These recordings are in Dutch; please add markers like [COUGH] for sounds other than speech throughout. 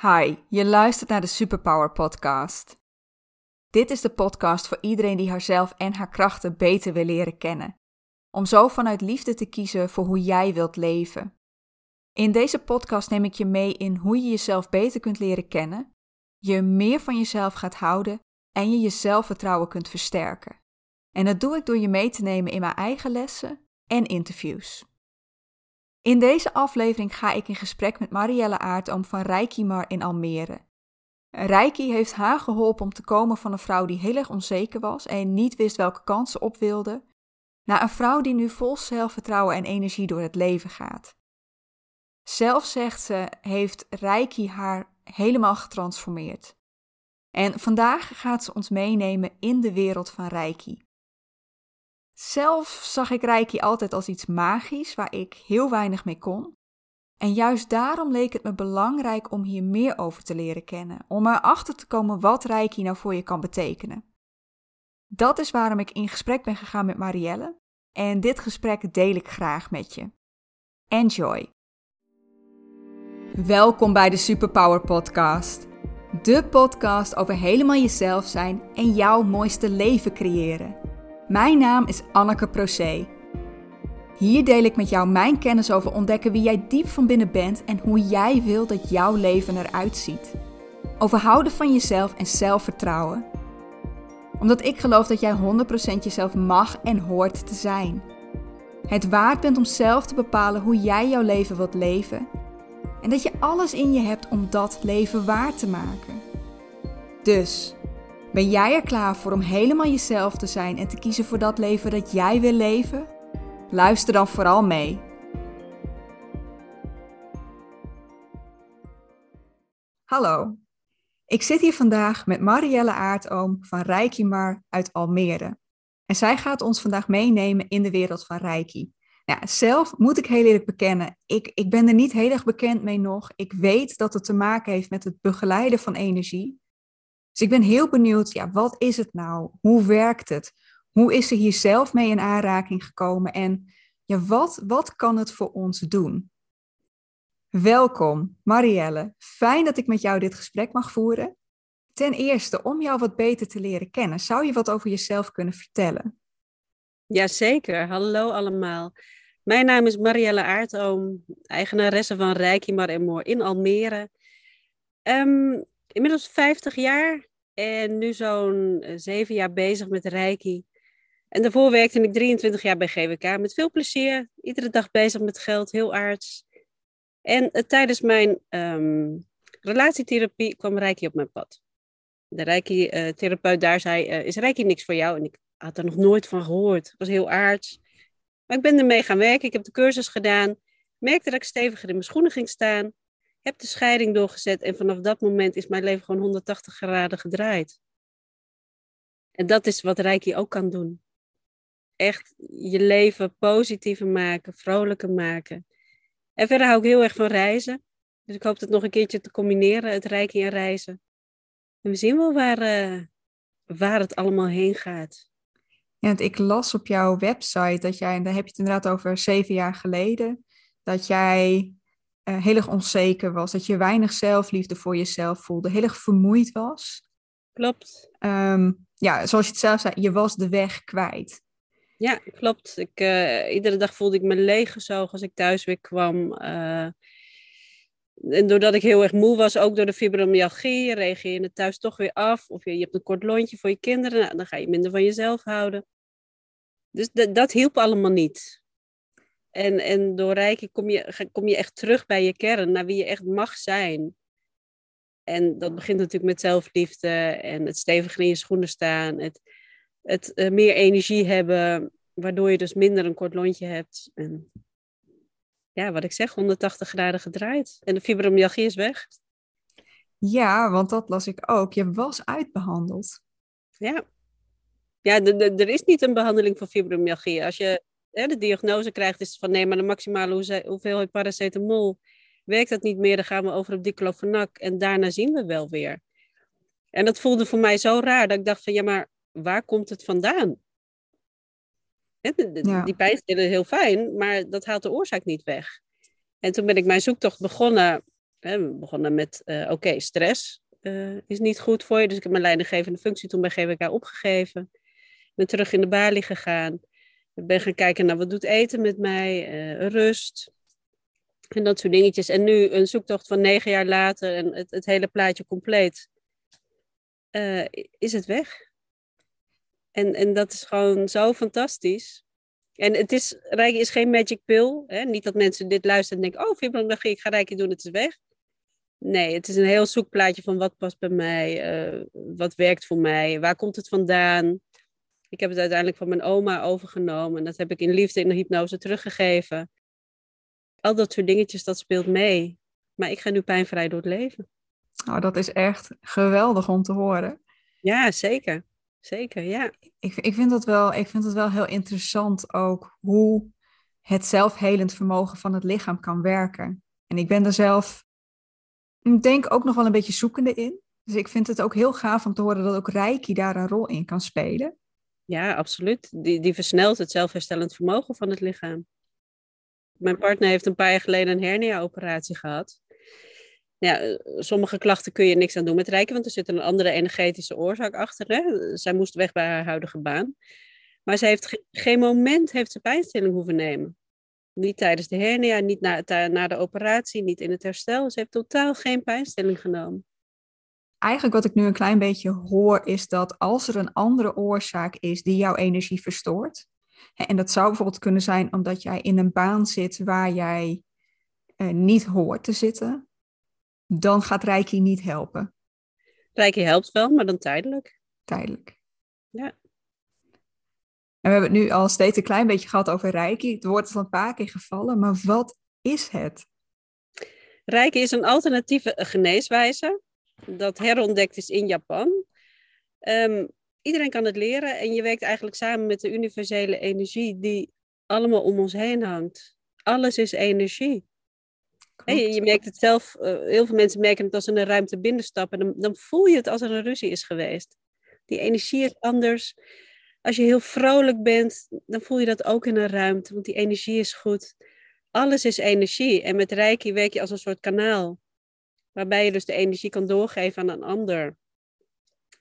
Hi, je luistert naar de Superpower Podcast. Dit is de podcast voor iedereen die haarzelf en haar krachten beter wil leren kennen. Om zo vanuit liefde te kiezen voor hoe jij wilt leven. In deze podcast neem ik je mee in hoe je jezelf beter kunt leren kennen, je meer van jezelf gaat houden en je je zelfvertrouwen kunt versterken. En dat doe ik door je mee te nemen in mijn eigen lessen en interviews. In deze aflevering ga ik in gesprek met Marielle Aartoom van Reikimar in Almere. Reiki heeft haar geholpen om te komen van een vrouw die heel erg onzeker was en niet wist welke kansen op wilde, naar een vrouw die nu vol zelfvertrouwen en energie door het leven gaat. Zelf zegt ze, heeft Reiki haar helemaal getransformeerd. En vandaag gaat ze ons meenemen in de wereld van Reiki. Zelf zag ik Reiki altijd als iets magisch waar ik heel weinig mee kon. En juist daarom leek het me belangrijk om hier meer over te leren kennen, om erachter te komen wat Reiki nou voor je kan betekenen. Dat is waarom ik in gesprek ben gegaan met Marielle en dit gesprek deel ik graag met je. Enjoy! Welkom bij de Superpower Podcast. De podcast over helemaal jezelf zijn en jouw mooiste leven creëren. Mijn naam is Anneke Procé. Hier deel ik met jou mijn kennis over ontdekken wie jij diep van binnen bent en hoe jij wil dat jouw leven eruit ziet. Over houden van jezelf en zelfvertrouwen. Omdat ik geloof dat jij 100% jezelf mag en hoort te zijn. Het waard bent om zelf te bepalen hoe jij jouw leven wilt leven. En dat je alles in je hebt om dat leven waar te maken. Dus, ben jij er klaar voor om helemaal jezelf te zijn en te kiezen voor dat leven dat jij wil leven? Luister dan vooral mee. Hallo, ik zit hier vandaag met Marielle Aartoom van Reikimar uit Almere. En zij gaat ons vandaag meenemen in de wereld van Reiki. Nou, zelf moet ik heel eerlijk bekennen, ik, ik ben er niet heel erg bekend mee nog. Ik weet dat het te maken heeft met het begeleiden van energie. Dus ik ben heel benieuwd, ja, wat is het nou? Hoe werkt het? Hoe is ze hier zelf mee in aanraking gekomen? En ja, wat, wat kan het voor ons doen? Welkom, Marielle. Fijn dat ik met jou dit gesprek mag voeren. Ten eerste, om jou wat beter te leren kennen, zou je wat over jezelf kunnen vertellen? Jazeker, hallo allemaal. Mijn naam is Marielle Aartoom, eigenaresse van Rijkimar en Moor in Almere. Um, inmiddels 50 jaar en nu zo'n eh, zeven jaar bezig met Reiki. En daarvoor werkte ik 23 jaar bij GWK met veel plezier. Iedere dag bezig met geld, heel aards. En uh, tijdens mijn um, relatietherapie kwam Reiki op mijn pad. De Reiki-therapeut daar zei, uh, is Reiki niks voor jou? En ik had er nog nooit van gehoord. Het was heel aards. Maar ik ben ermee gaan werken. Ik heb de cursus gedaan. Merkte dat ik steviger in mijn schoenen ging staan heb de scheiding doorgezet en vanaf dat moment is mijn leven gewoon 180 graden gedraaid. En dat is wat Reiki ook kan doen. Echt je leven positiever maken, vrolijker maken. En verder hou ik heel erg van reizen. Dus ik hoop het nog een keertje te combineren, het Reiki en reizen. En we zien wel waar, uh, waar het allemaal heen gaat. Want ik las op jouw website dat jij, en daar heb je het inderdaad over zeven jaar geleden, dat jij uh, heel erg onzeker was, dat je weinig zelfliefde voor jezelf voelde, heel erg vermoeid was. Klopt. Um, ja, zoals je het zelf zei, je was de weg kwijt. Ja, klopt. Ik, uh, iedere dag voelde ik me leeggezogen als ik thuis weer kwam. Uh, en doordat ik heel erg moe was, ook door de fibromyalgie, reageer je het thuis toch weer af. Of je, je hebt een kort lontje voor je kinderen, nou, dan ga je minder van jezelf houden. Dus dat hielp allemaal niet. En, en door Reiki kom je, kom je echt terug bij je kern, naar wie je echt mag zijn. En dat begint natuurlijk met zelfliefde en het steviger in je schoenen staan. Het, het uh, meer energie hebben, waardoor je dus minder een kort lontje hebt. En ja, wat ik zeg, 180 graden gedraaid. En de fibromyalgie is weg. Ja, want dat las ik ook. Je was uitbehandeld. Ja. Ja, er is niet een behandeling voor fibromyalgie. Als je de diagnose krijgt, is van nee, maar de maximale hoeveelheid paracetamol werkt dat niet meer, dan gaan we over op diclofenac en daarna zien we wel weer. En dat voelde voor mij zo raar dat ik dacht van ja, maar waar komt het vandaan? Die pijnstiller is heel fijn, maar dat haalt de oorzaak niet weg. En toen ben ik mijn zoektocht begonnen We begonnen met, uh, oké, stress uh, is niet goed voor je. Dus ik heb mijn leidinggevende functie toen bij GWK opgegeven. Ben terug in de balie gegaan. Ik ben gaan kijken naar wat doet eten met mij, uh, rust. En dat soort dingetjes. En nu een zoektocht van negen jaar later en het, het hele plaatje compleet. is het weg. En, en dat is gewoon zo fantastisch. En het is, is geen magic pill. Hè? Niet dat mensen dit luisteren en denken, oh, fibromyalgie, ik ga Reiki doen, het is weg. Nee, het is een heel zoekplaatje van wat past bij mij, uh, wat werkt voor mij, waar komt het vandaan. Ik heb het uiteindelijk van mijn oma overgenomen en dat heb ik in liefde in de hypnose teruggegeven. Al dat soort dingetjes, dat speelt mee. Maar ik ga nu pijnvrij door het leven. Oh, dat is echt geweldig om te horen. Ja, zeker. Zeker, ja. Ik, ik, vind dat wel, ik vind het wel heel interessant ook hoe het zelfhelend vermogen van het lichaam kan werken. En ik ben er zelf, denk ook nog wel een beetje zoekende in. Dus ik vind het ook heel gaaf om te horen dat ook Reiki daar een rol in kan spelen. Ja, absoluut. Die, die versnelt het zelfherstellend vermogen van het lichaam. Mijn partner heeft een paar jaar geleden een hernia-operatie gehad ja, sommige klachten kun je niks aan doen met Rijken, want er zit een andere energetische oorzaak achter. Hè? Zij moest weg bij haar huidige baan. Maar ze heeft geen moment heeft ze pijnstilling hoeven nemen. Niet tijdens de hernia, niet na, na de operatie, niet in het herstel. Ze heeft totaal geen pijnstilling genomen. Eigenlijk wat ik nu een klein beetje hoor, is dat als er een andere oorzaak is die jouw energie verstoort, en dat zou bijvoorbeeld kunnen zijn omdat jij in een baan zit waar jij eh, niet hoort te zitten, dan gaat Reiki niet helpen. Reiki helpt wel, maar dan tijdelijk. Tijdelijk. Ja. En we hebben het nu al steeds een klein beetje gehad over Reiki. Het woord is al een paar keer gevallen, maar wat is het? Reiki is een alternatieve geneeswijze dat herontdekt is in Japan. Um, iedereen kan het leren en je werkt eigenlijk samen met de universele energie die allemaal om ons heen hangt. Alles is energie. Hey, je merkt het zelf, uh, heel veel mensen merken het als ze een ruimte binnenstappen. Dan, dan voel je het als er een ruzie is geweest. Die energie is anders. Als je heel vrolijk bent, dan voel je dat ook in een ruimte, want die energie is goed. Alles is energie. En met Reiki werk je als een soort kanaal. Waarbij je dus de energie kan doorgeven aan een ander.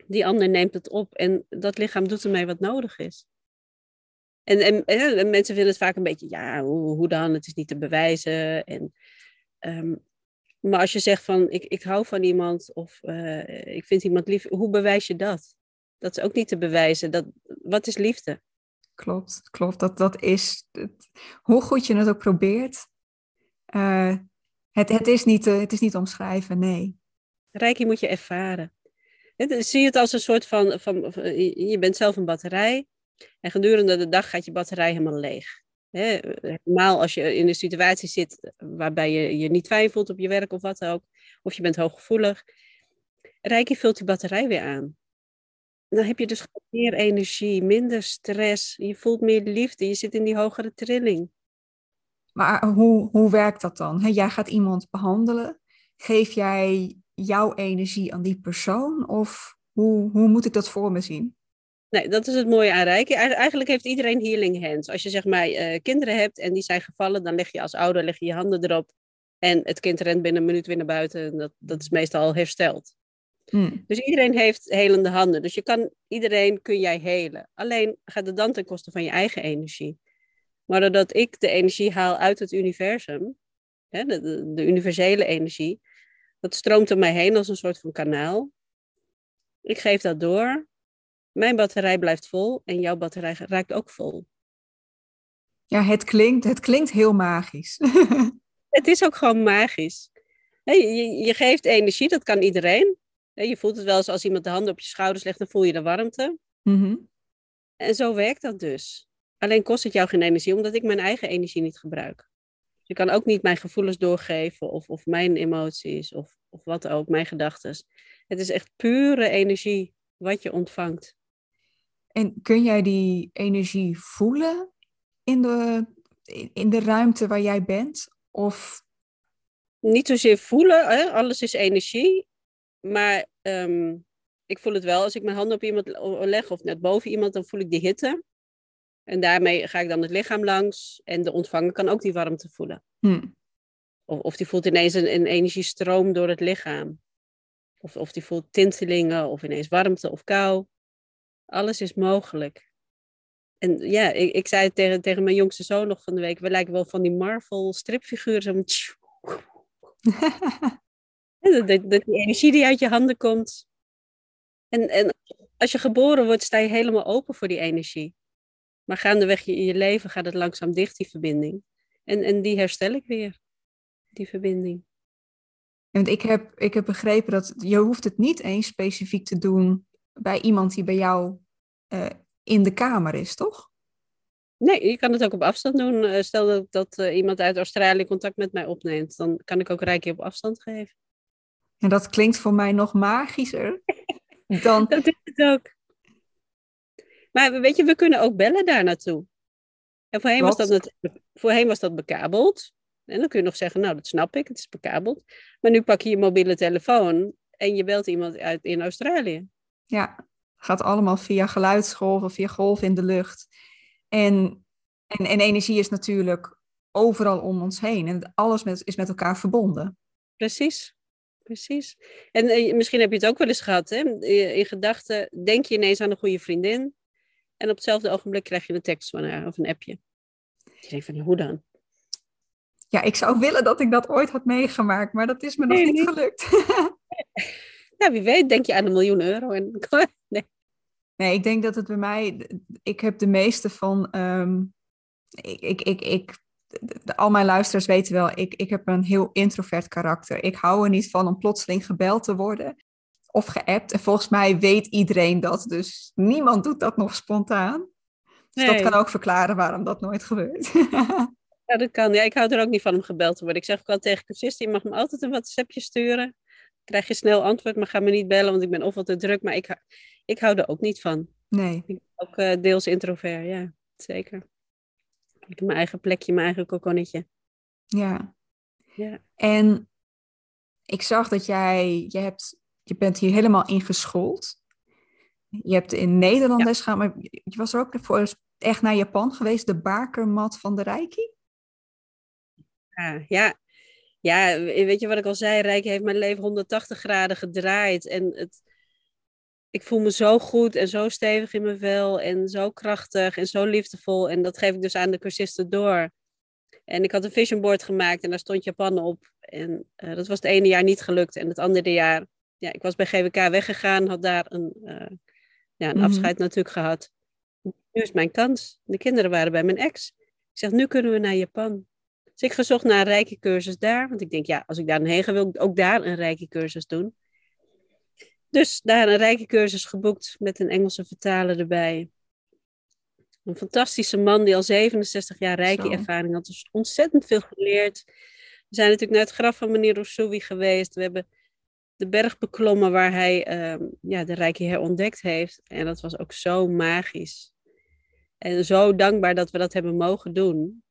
Die ander neemt het op en dat lichaam doet ermee wat nodig is. En, en, en, mensen vinden het vaak een beetje, ja, hoe, hoe dan? Het is niet te bewijzen. En Ehm, maar als je zegt van ik, ik hou van iemand of uh, ik vind iemand lief, hoe bewijs je dat? Dat is ook niet te bewijzen. Dat, wat is liefde? Klopt, klopt. Dat, dat is, hoe goed je het ook probeert, uh, het, het, is niet, uh, het is niet omschrijven, nee. Reiki moet je ervaren. Zie je het als een soort van, van, je bent zelf een batterij en gedurende de dag gaat je batterij helemaal leeg. Helemaal als je in een situatie zit waarbij je je niet fijn voelt op je werk of wat ook, of je bent hooggevoelig. Reiki vult die batterij weer aan. Dan heb je dus meer energie, minder stress, je voelt meer liefde, je zit in die hogere trilling. Maar hoe, hoe werkt dat dan? jij gaat iemand behandelen. Geef jij jouw energie aan die persoon? Of hoe, hoe moet ik dat voor me zien? Nee, dat is het mooie aan Reiki. Eigenlijk heeft iedereen healing hands. Als je zeg maar uh, kinderen hebt en die zijn gevallen, dan leg je als ouder leg je, je handen erop. En het kind rent binnen een minuut weer naar buiten. En dat, dat is meestal al hersteld. Hmm. Dus iedereen heeft helende handen. Dus je kan, iedereen kun jij helen. Alleen gaat het dan ten koste van je eigen energie. Maar doordat ik de energie haal uit het universum, hè, de, de, de universele energie, dat stroomt er mij heen als een soort van kanaal. Ik geef dat door mijn batterij blijft vol en jouw batterij raakt ook vol. Ja, het klinkt, het klinkt heel magisch. [LAUGHS] het is ook gewoon magisch. Je, je, geeft energie, dat kan iedereen. Je voelt het wel eens als iemand de handen op je schouders legt, dan voel je de warmte. Mhm. En zo werkt dat dus. Alleen kost het jou geen energie, omdat ik mijn eigen energie niet gebruik. Je kan ook niet mijn gevoelens doorgeven of, of mijn emoties of, of wat ook, mijn gedachten. Het is echt pure energie wat je ontvangt. En kun jij die energie voelen in de, in de ruimte waar jij bent? Of... Niet zozeer voelen, hè? alles is energie. Maar ehm, ik voel het wel als ik mijn handen op iemand leg of net boven iemand, dan voel ik die hitte. En daarmee ga ik dan het lichaam langs en de ontvanger kan ook die warmte voelen. Hmm. Of, of die voelt ineens een, een energiestroom door het lichaam. Of, of die voelt tintelingen of ineens warmte of kou. Alles is mogelijk. En ja, ik, ik zei tegen, tegen mijn jongste zoon nog van de week. We lijken wel van die Marvel stripfiguren. Zo [LAUGHS] dat, dat, dat die energie die uit je handen komt. En, en als je geboren wordt, sta je helemaal open voor die energie. Maar gaandeweg in je leven gaat het langzaam dicht, die verbinding. En, en die herstel ik weer, die verbinding. Want ik heb, ik heb begrepen dat je hoeft het niet eens specifiek te doen bij iemand die bij jou uh, in de kamer is, toch? Nee, je kan het ook op afstand doen. Uh, stel dat, dat uh, iemand uit Australië contact met mij opneemt, dan kan ik ook Reiki op afstand geven. En dat klinkt voor mij nog magischer [LAUGHS] dan... dat is het ook. Maar weet je, we kunnen ook bellen daar naartoe. En voorheen was, dat, voorheen was dat bekabeld. En dan kun je nog zeggen, nou, dat snap ik, het is bekabeld. Maar nu pak je je mobiele telefoon en je belt iemand uit in Australië. Ja, gaat allemaal via geluidsgolven, via golven in de lucht. En, en, en energie is natuurlijk overal om ons heen. En alles met, is met elkaar verbonden. Precies, precies. En eh, misschien heb je het ook wel eens gehad, hè? In gedachten denk je ineens aan een goede vriendin. En op hetzelfde ogenblik krijg je een tekst van haar of een appje. Je denkt van, hoe dan? Ja, ik zou willen dat ik dat ooit had meegemaakt, maar dat is me nog niet, gelukt. ja, [LAUGHS] wie weet, denk je aan een miljoen euro. En... [LAUGHS] nee. nee, ik denk dat het bij mij, ik heb de meeste van, um, ik, ik, ik, ik al mijn luisteraars weten wel, ik, ik heb een heel introvert karakter. Ik hou er niet van om plotseling gebeld te worden of geappt. En volgens mij weet iedereen dat, dus niemand doet dat nog spontaan. Dus dat kan ook verklaren waarom dat nooit gebeurt. [LAUGHS] ja, dat kan. Ja, ik hou er ook niet van om gebeld te worden. Ik zeg ook al tegen cursisten, je mag me altijd een WhatsAppje sturen. krijg je snel antwoord, maar ga me niet bellen, want ik ben of wat te druk. Maar ik, ik hou er ook niet van. Nee. Ik ben ook uh, deels introvert, ja, zeker. Ik heb mijn eigen plekje, mijn eigen kokonnetje. Ja. ja. En ik zag dat jij, je hebt je bent hier helemaal ingeschoold. Je hebt in Nederland ja. les gehad, maar je was er ook voor echt naar Japan geweest, de bakermat van de Reiki? Ja, ja. ja, weet je wat ik al zei? Reiki heeft mijn leven 180 graden gedraaid. En het, ik voel me zo goed en zo stevig in mijn vel en zo krachtig en zo liefdevol. En dat geef ik dus aan de cursisten door. En ik had een vision board gemaakt en daar stond Japan op. En uh, dat was het ene jaar niet gelukt. En het andere jaar ja, ik was bij GWK weggegaan, had daar een, uh, ja, een mm afscheid natuurlijk gehad. Nu is mijn kans. De kinderen waren bij mijn ex. Ik zeg, nu kunnen we naar Japan. Dus ik verzocht naar een rijke cursus daar. Want ik denk, ja, als ik daar heen ga, wil ik ook daar een rijke cursus doen. Dus daar een rijke cursus geboekt met een Engelse vertaler erbij. Een fantastische man die al 67 jaar rijke ervaring had. Dus ontzettend veel geleerd. We zijn natuurlijk naar het graf van meneer Rousseau geweest. We hebben de berg beklommen waar hij uh, ja, de Rijke herontdekt heeft. En dat was ook zo magisch. En zo dankbaar dat we dat hebben mogen doen.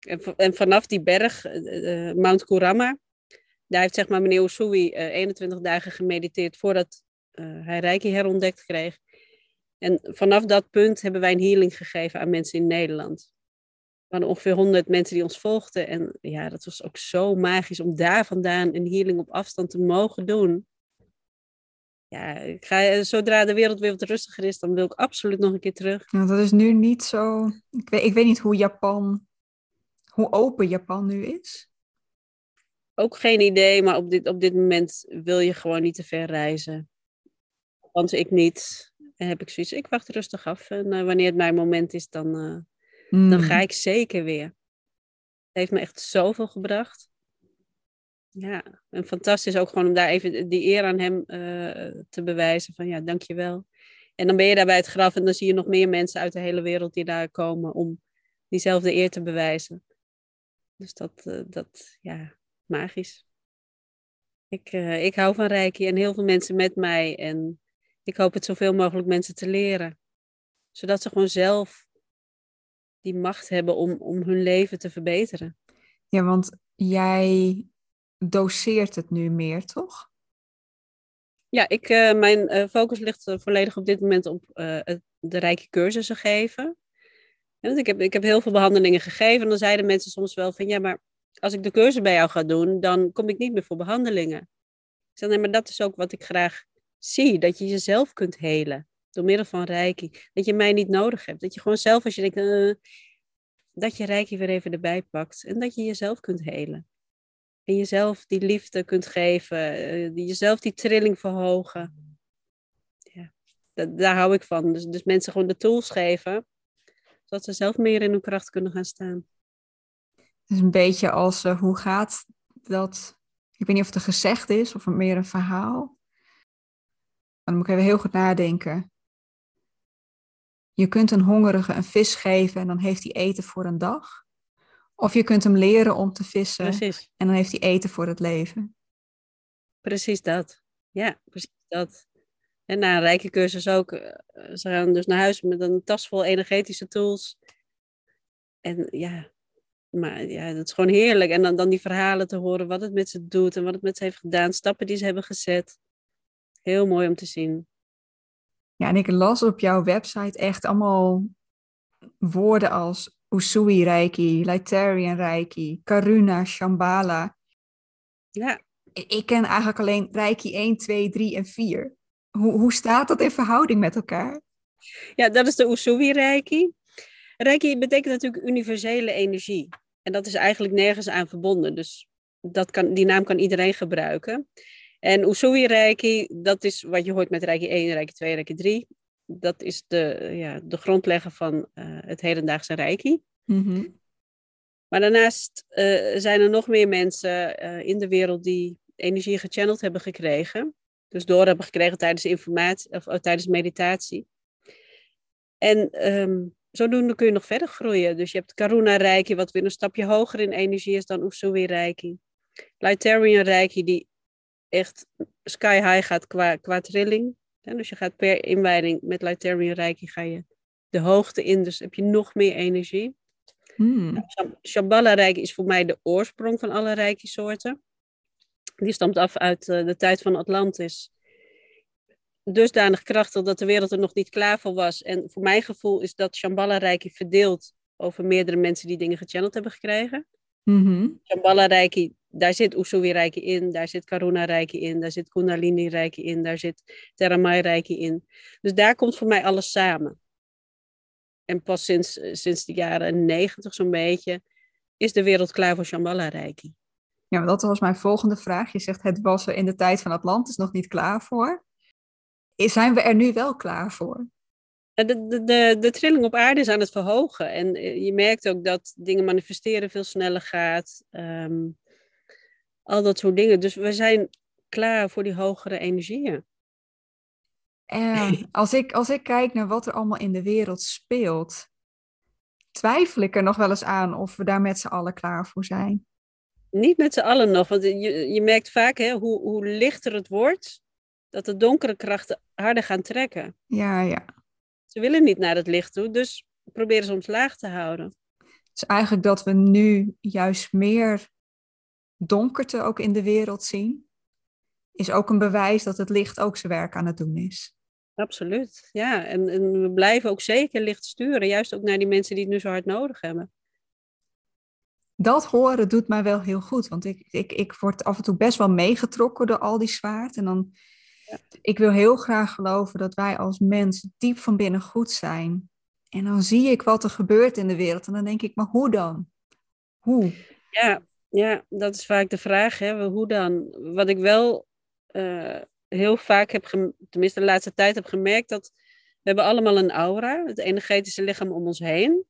En, en vanaf die berg, uh, Mount Kurama, daar heeft zeg maar meneer Usui 21 dagen gemediteerd voordat hij Rijke herontdekt kreeg. En vanaf dat punt hebben wij een healing gegeven aan mensen in Nederland waren ongeveer 100 mensen die ons volgden. En ja, dat was ook zo magisch om daar vandaan een healing op afstand te mogen doen. Ja, ik ga, zodra de wereld weer wat rustiger is, dan wil ik absoluut nog een keer terug. Nou, dat is nu niet zo. Ik weet, ik weet niet hoe Japan, hoe open Japan nu is. Ook geen idee, maar op dit, op dit moment wil je gewoon niet te ver reizen. Want ik niet. En heb ik zoiets, ik wacht rustig af. En uh, wanneer het mijn moment is, dan, uh, dan ga mm. ik zeker weer. Het heeft me echt zoveel gebracht. Ja, en fantastisch ook gewoon om daar even die eer aan hem uh, te bewijzen. Van ja, dankjewel. En dan ben je daar bij het graf en dan zie je nog meer mensen uit de hele wereld die daar komen om diezelfde eer te bewijzen. Dus dat, uh, dat ja, magisch. Ik, uh, ik hou van Reiki en heel veel mensen met mij. En ik hoop het zoveel mogelijk mensen te leren. Zodat ze gewoon zelf die macht hebben om, om hun leven te verbeteren. Ja, want jij doseert het nu meer, toch? Ja, ik, uh, mijn uh, focus ligt uh, volledig op dit moment op de rijke cursussen geven. Ja, want ik heb, ik heb heel veel behandelingen gegeven en dan zeiden mensen soms wel van ja, maar als ik de cursus bij jou ga doen, dan kom ik niet meer voor behandelingen. Ik zeg, nee, maar dat is ook wat ik graag zie. Dat je jezelf kunt helen. Door middel van Reiki. Dat je mij niet nodig hebt. Dat je gewoon zelf, als je denkt, uh, dat je Reiki weer even erbij pakt. En dat je jezelf kunt helen. En jezelf die liefde kunt geven. Uh, jezelf die trilling verhogen. Ja, dat, daar hou ik van. Dus, dus mensen gewoon de tools geven. Zodat ze zelf meer in hun kracht kunnen gaan staan. Het is een beetje als, uh, hoe gaat dat... Ik weet niet of het een gezegd is of meer een verhaal. Dan moet ik even heel goed nadenken. Je kunt een hongerige een vis geven en dan heeft hij eten voor een dag. Of je kunt hem leren om te vissen precies. en dan heeft hij eten voor het leven. Precies dat. Ja, precies dat. En na een rijke cursus ook. Eh, ze gaan dus naar huis met een tas vol energetische tools. En ja, maar ja, dat is gewoon heerlijk. En dan, dan die verhalen te horen, wat het met ze doet en wat het met ze heeft gedaan, stappen die ze hebben gezet. Heel mooi om te zien. Ja, en ik las op jouw website echt allemaal woorden als Usui Reiki, Lightarian Reiki, Karuna, Shambhala. Ja. Ik ken eigenlijk alleen Reiki 1, 2, 3 en 4. Hoe, hoe staat dat in verhouding met elkaar? Ja, dat is de Usui Reiki. Reiki betekent natuurlijk universele energie. En dat is eigenlijk nergens aan verbonden. Dus dat kan, die naam kan iedereen gebruiken. En Usui Reiki, dat is wat je hoort met Reiki 1, Reiki 2, Reiki 3. Dat is de, ja, de grondlegger van uh, het hedendaagse Reiki. Mm Maar daarnaast uh, zijn er nog meer mensen uh, in de wereld die energie gechanneld hebben gekregen. Dus door hebben gekregen tijdens informatie of tijdens meditatie. En um, zodoende kun je nog verder groeien. Dus je hebt Karuna Reiki, wat weer een stapje hoger in energie is dan Usui Reiki. Lightarian Reiki, die echt sky high gaat qua, qua trilling. dus je gaat per inwijding met Lightarian Reiki ga je de hoogte in, dus heb je nog meer energie. Hmm. Nou, Shambhala Reiki is voor mij de oorsprong van alle Reiki-soorten. Die stamt af uit uh, de tijd van Atlantis. Dusdanig krachtig dat de wereld er nog niet klaar voor was. En voor mijn gevoel is dat Shambhala Reiki verdeeld over meerdere mensen die dingen gechanneld hebben gekregen. Mm Shambhala Reiki daar zit Usui Reiki in, daar zit Karuna Reiki in, daar zit Kundalini Reiki in, daar zit Terramai Reiki in. Dus daar komt voor mij alles samen. En pas sinds, sinds de jaren negentig zo'n beetje is de wereld klaar voor Shambhala Reiki. Ja, maar dat was mijn volgende vraag. Je zegt het was er in de tijd van Atlantis nog niet klaar voor. Zijn we er nu wel klaar voor? De, de, de, de trilling op aarde is aan het verhogen. En eh, je merkt ook dat dingen manifesteren veel sneller gaat. Um, al dat soort dingen. Dus we zijn klaar voor die hogere energieën. En [LAUGHS] als ik, als ik kijk naar wat er allemaal in de wereld speelt, twijfel ik er nog wel eens aan of we daar met z'n allen klaar voor zijn. Niet met z'n allen nog, want je, je merkt vaak hè, hoe, hoe lichter het wordt, dat de donkere krachten harder gaan trekken. Ja, ja. Ze willen niet naar het licht toe, dus proberen ze ons laag te houden. Dus eigenlijk dat we nu juist meer donkerte ook in de wereld zien, is ook een bewijs dat het licht ook zijn werk aan het doen is. Absoluut, ja. En, en we blijven ook zeker licht sturen, juist ook naar die mensen die het nu zo hard nodig hebben. Dat horen doet mij wel heel goed, want ik, ik, ik word af en toe best wel meegetrokken door al die zwaard. En dan, ja. ik wil heel graag geloven dat wij als mens diep van binnen goed zijn. En dan zie ik wat er gebeurt in de wereld en dan denk ik, maar hoe dan? Hoe? Ja, ja, dat is vaak de vraag. Hè? Hoe dan? Wat ik wel uh, heel vaak heb, tenminste de laatste tijd heb gemerkt, dat we hebben allemaal een aura, het energetische lichaam om ons heen.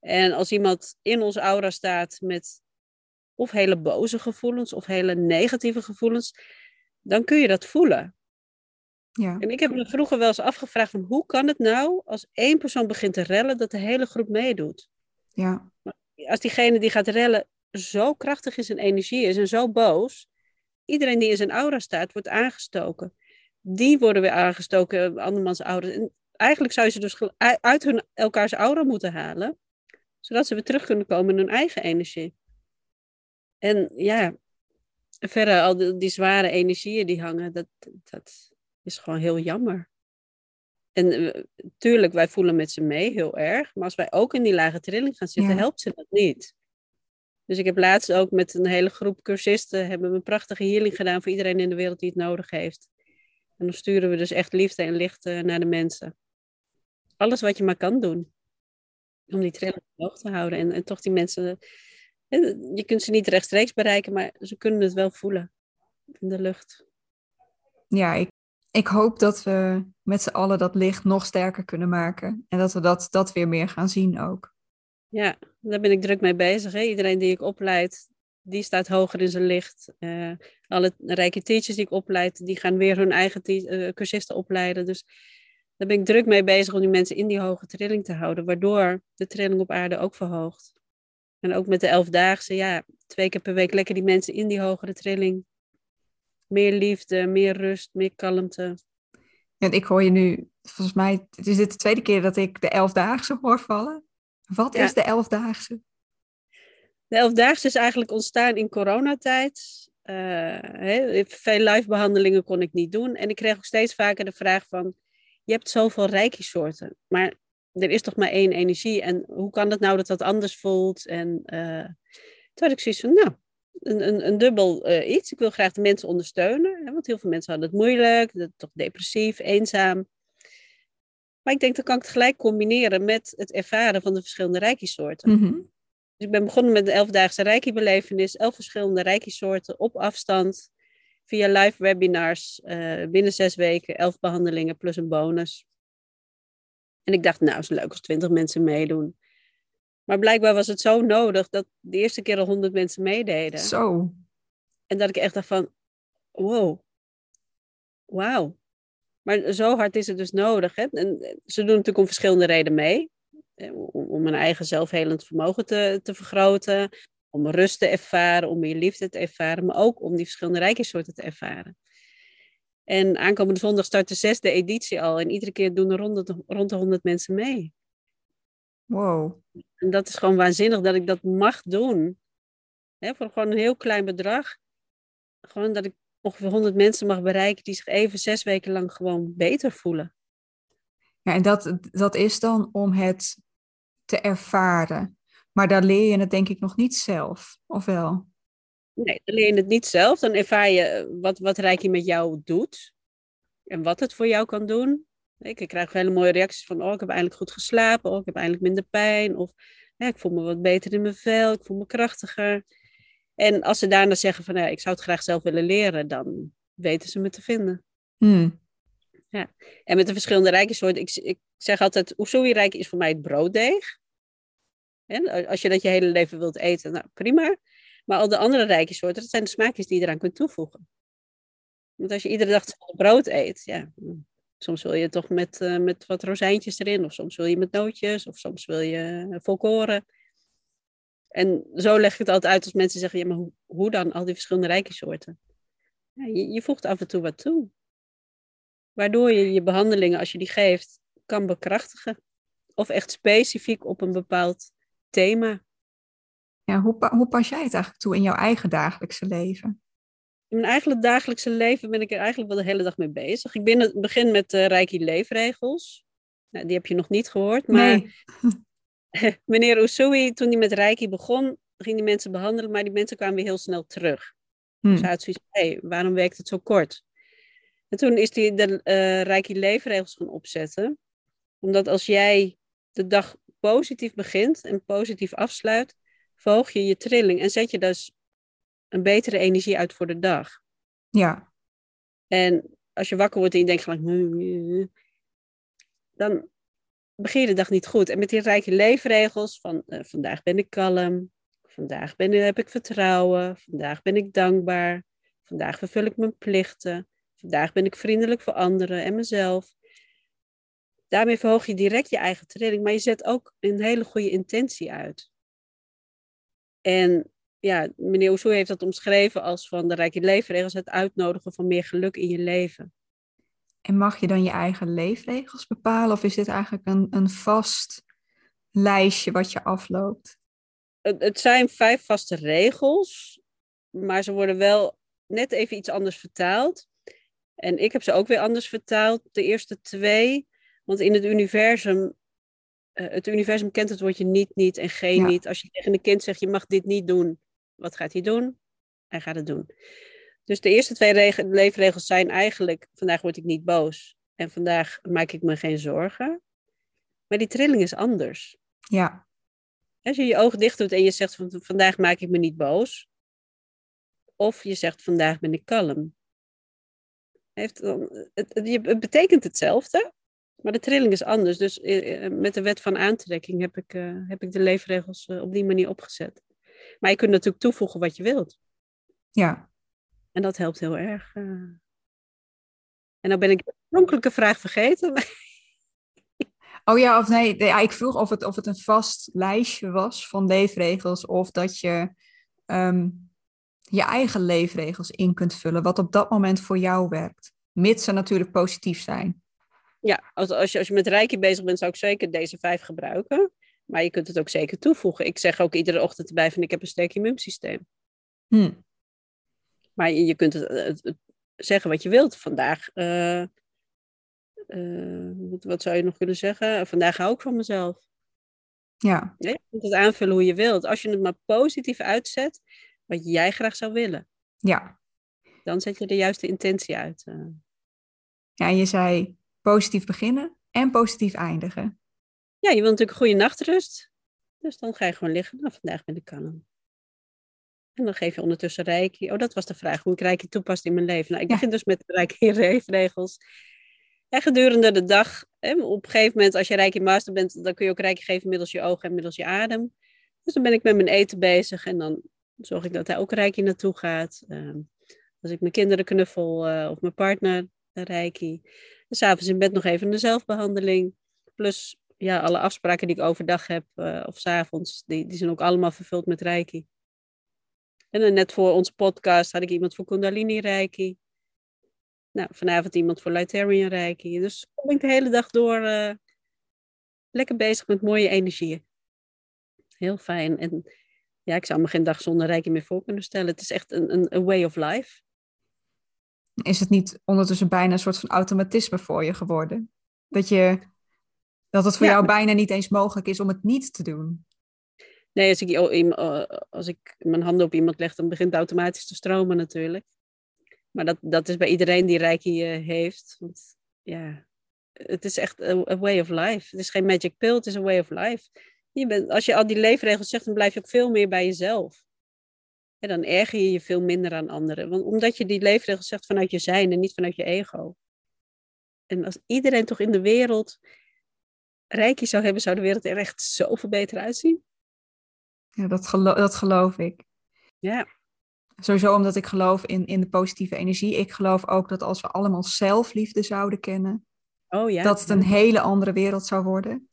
En als iemand in ons aura staat met of hele boze gevoelens of hele negatieve gevoelens, dan kun je dat voelen. Ja. En ik heb me vroeger wel eens afgevraagd van hoe kan het nou als één persoon begint te rellen dat de hele groep meedoet? Ja. Als diegene die gaat rellen zo krachtig in zijn energie is en zo boos. Iedereen die in zijn aura staat, wordt aangestoken. Die worden weer aangestoken, andermans aura. En eigenlijk zou je ze dus uit hun, elkaars aura moeten halen, zodat ze weer terug kunnen komen in hun eigen energie. En ja, verder al die, die zware energieën die hangen, dat, dat is gewoon heel jammer. En uh, tuurlijk, wij voelen met ze mee heel erg. Maar als wij ook in die lage trilling gaan zitten, helpt ze dat niet. Dus ik heb laatst ook met een hele groep cursisten hebben we een prachtige healing gedaan voor iedereen in de wereld die het nodig heeft. En dan sturen we dus echt liefde en licht uh, naar de mensen. Alles wat je maar kan doen. Om die trilling hoog te houden. En, en toch die mensen. Je kunt ze niet rechtstreeks bereiken, maar ze kunnen het wel voelen in de lucht. Ja, ik, ik hoop dat we met z'n allen dat licht nog sterker kunnen maken. En dat we dat, dat weer meer gaan zien ook. Ja, daar ben ik druk mee bezig. Hè? Iedereen die ik opleid, die staat hoger in zijn licht. Uh, alle rijke teachers die ik opleid, die gaan weer hun eigen uh, cursisten opleiden. Dus daar ben ik druk mee bezig om die mensen in die hoge trilling te houden, waardoor de trilling op aarde ook verhoogt. En ook met de elfdaagse, ja, twee keer per week lekker die mensen in die hogere trilling. Meer liefde, meer rust, meer kalmte. En ik hoor je nu, volgens mij, het is dit de tweede keer dat ik de elfdaagse hoor vallen. Wat is de elfdaagse? De elfdaagse is eigenlijk ontstaan in coronatijd. Uh, veel live behandelingen kon ik niet doen. En ik kreeg ook steeds vaker de vraag van, je hebt zoveel reiki-soorten, maar er is toch maar één energie. En hoe kan het nou dat dat anders voelt? En uh, toen had ik zoiets van, nou, een, een, een dubbel uh, iets. Ik wil graag de mensen ondersteunen. Hè, want heel veel mensen hadden het moeilijk, toch depressief, eenzaam. Maar ik denk, dan kan ik het gelijk combineren met het ervaren van de verschillende reiki-soorten. Mhm. Dus ik ben begonnen met de elfdaagse reiki-belevenis. Elf verschillende reiki-soorten op afstand. Via live webinars. Uh, binnen zes weken. Elf behandelingen plus een bonus. En ik dacht, nou, is leuk als twintig mensen meedoen. Maar blijkbaar was het zo nodig dat de eerste keer al honderd mensen meededen. Zo. En dat ik echt dacht van, wow, wauw. Maar zo hard is het dus nodig. Hè? En ze doen natuurlijk om verschillende redenen mee. Om hun eigen zelfhelend vermogen te, te vergroten. Om rust te ervaren, om meer liefde te ervaren. Maar ook om die verschillende rijksoorten te ervaren. En aankomende zondag start de zesde editie al. En iedere keer doen er rond de, rond de 100 mensen mee. Wow. En dat is gewoon waanzinnig dat ik dat mag doen. He, voor gewoon een heel klein bedrag. Gewoon dat ik ongeveer 100 mensen mag bereiken die zich even zes weken lang gewoon beter voelen. Ja, en dat, dat is dan om het te ervaren. Maar daar leer je het denk ik nog niet zelf, of wel? Nee, dan leer je het niet zelf. Dan ervaar je wat, wat Reiki met jou doet. En wat het voor jou kan doen. Ik krijg hele mooie reacties van, oh, ik heb eindelijk goed geslapen. Oh, ik heb eindelijk minder pijn. Of ja, ik voel me wat beter in mijn vel. Ik voel me krachtiger. En als ze daarna zeggen van, ja, ik zou het graag zelf willen leren, dan weten ze me te vinden. Hmm. Ja. En met de verschillende rijkensoorten, ik, ik zeg altijd, Usui-rijk is voor mij het brooddeeg. En als je dat je hele leven wilt eten, nou prima. Maar al de andere rijkensoorten, dat zijn de smaakjes die je eraan kunt toevoegen. Want als je iedere dag brood eet, ja, soms wil je toch met, uh, met wat rozijntjes erin, of soms wil je met nootjes, of soms wil je volkoren. En zo leg ik het altijd uit als mensen zeggen, ja, maar hoe, hoe dan al die verschillende rijkensoorten? Ja, je, je voegt af en toe wat toe. Waardoor je je behandelingen, als je die geeft, kan bekrachtigen. Of echt specifiek op een bepaald thema. Ja, hoe, hoe pas jij het eigenlijk toe in jouw eigen dagelijkse leven? In mijn eigen dagelijkse leven ben ik er eigenlijk wel de hele dag mee bezig. Ik begin met de Reiki leefregels. Nou, die heb je nog niet gehoord, maar Nee. [LAUGHS] meneer Usui, toen hij met Reiki begon, ging die mensen behandelen, maar die mensen kwamen weer heel snel terug. Dus hij had zoiets van, hé, waarom werkt het zo kort? En toen is hij de eh Reiki leefregels gaan opzetten. Omdat als jij de dag positief begint en positief afsluit, verhoog je je trilling en zet je dus een betere energie uit voor de dag. Ja, En als je wakker wordt en je denkt gelijk, "Hmm, dan begin je de dag niet goed. En met die rijke leefregels van eh, vandaag ben ik kalm, vandaag ben, heb ik vertrouwen, vandaag ben ik dankbaar, vandaag vervul ik mijn plichten, vandaag ben ik vriendelijk voor anderen en mezelf. Daarmee verhoog je direct je eigen trilling, maar je zet ook een hele goede intentie uit. En ja, meneer Oesoe heeft dat omschreven als van de rijke leefregels het uitnodigen van meer geluk in je leven. En mag je dan je eigen leefregels bepalen? Of is dit eigenlijk een, een vast lijstje wat je afloopt? Het, het zijn vijf vaste regels, maar ze worden wel net even iets anders vertaald. En ik heb ze ook weer anders vertaald, de eerste twee. Want in het universum eh, het universum kent het woordje niet, niet en geen Ja. niet. Als je tegen een kind zegt, je mag dit niet doen, wat gaat hij doen? Hij gaat het doen. Dus de eerste twee reg- leefregels zijn eigenlijk, vandaag word ik niet boos en vandaag maak ik me geen zorgen. Maar die trilling is anders. Ja, Als je je ogen dicht doet en je zegt van vandaag maak ik me niet boos. Of je zegt vandaag ben ik kalm. Heeft dan, het, het, betekent hetzelfde, maar de trilling is anders. Dus eh, eh, met de wet van aantrekking heb ik, eh, heb ik de leefregels op die manier opgezet. Maar je kunt natuurlijk toevoegen wat je wilt. ja. En dat helpt heel erg. eh. En nou ben ik de oorspronkelijke vraag vergeten. [LAUGHS] Oh ja, of nee, ja, ik vroeg of het, of het een vast lijstje was van leefregels of dat je ehm, je eigen leefregels in kunt vullen, wat op dat moment voor jou werkt. Mits ze natuurlijk positief zijn. Ja, als, als, je, als je met Reiki bezig bent, zou ik zeker deze vijf gebruiken. Maar je kunt het ook zeker toevoegen. Ik zeg ook iedere ochtend erbij van ik heb een sterk immuunsysteem. Hm. Maar je, kunt het, het- het zeggen wat je wilt. Vandaag, eh, eh, wat, wat zou je nog kunnen zeggen? Vandaag hou ik van mezelf. Ja, Ja, je kunt het aanvullen hoe je wilt. Als je het maar positief uitzet, wat jij graag zou willen. ja. Dan zet je de juiste intentie uit. eh. Ja, je zei positief beginnen en positief eindigen. Ja, je wilt natuurlijk een goede nachtrust. Dus dan ga je gewoon liggen. Nou, vandaag ben ik kalm. En dan geef je ondertussen reiki. Oh, dat was de vraag, hoe ik reiki toepast in mijn leven. Nou, ik Ja. begin dus met reiki leefregels. En gedurende de dag, hè, op een gegeven moment, als je reiki master bent, dan kun je ook reiki geven middels je ogen en middels je adem. Dus dan ben ik met mijn eten bezig en dan zorg ik dat daar ook reiki naartoe gaat. Ehm, als ik mijn kinderen knuffel eh, of mijn partner, de reiki. En s'avonds in bed nog even een zelfbehandeling. Plus ja, alle afspraken die ik overdag heb eh, of s'avonds, die, die zijn ook allemaal vervuld met reiki. En dan net voor onze podcast had ik iemand voor Kundalini Reiki. Nou, vanavond iemand voor Lightarian Reiki. Dus dan ben ik de hele dag door eh, lekker bezig met mooie energieën. Heel fijn. En ja, ik zou me geen dag zonder Reiki meer voor kunnen stellen. Het is echt een, een, een way of life. Is het niet ondertussen bijna een soort van automatisme voor je geworden? Dat, je, dat het voor Ja. jou bijna niet eens mogelijk is om het niet te doen. Nee, als ik, als ik mijn handen op iemand leg, dan begint het automatisch te stromen natuurlijk. Maar dat, dat is bij iedereen die Reiki eh, heeft. Want ja, het is echt a way of life. Het is geen magic pill, het is een way of life. Je bent, als je al die leefregels zegt, dan blijf je ook veel meer bij jezelf. En dan erger je je veel minder aan anderen. Want omdat je die leefregels zegt vanuit je zijn en niet vanuit je ego. En als iedereen toch in de wereld Reiki zou hebben, zou de wereld er echt zoveel beter uitzien. Ja, dat, gelo- dat geloof ik. Ja. Sowieso omdat ik geloof in, in de positieve energie. Ik geloof ook dat als we allemaal zelfliefde zouden kennen, Oh ja. dat het een hele andere wereld zou worden.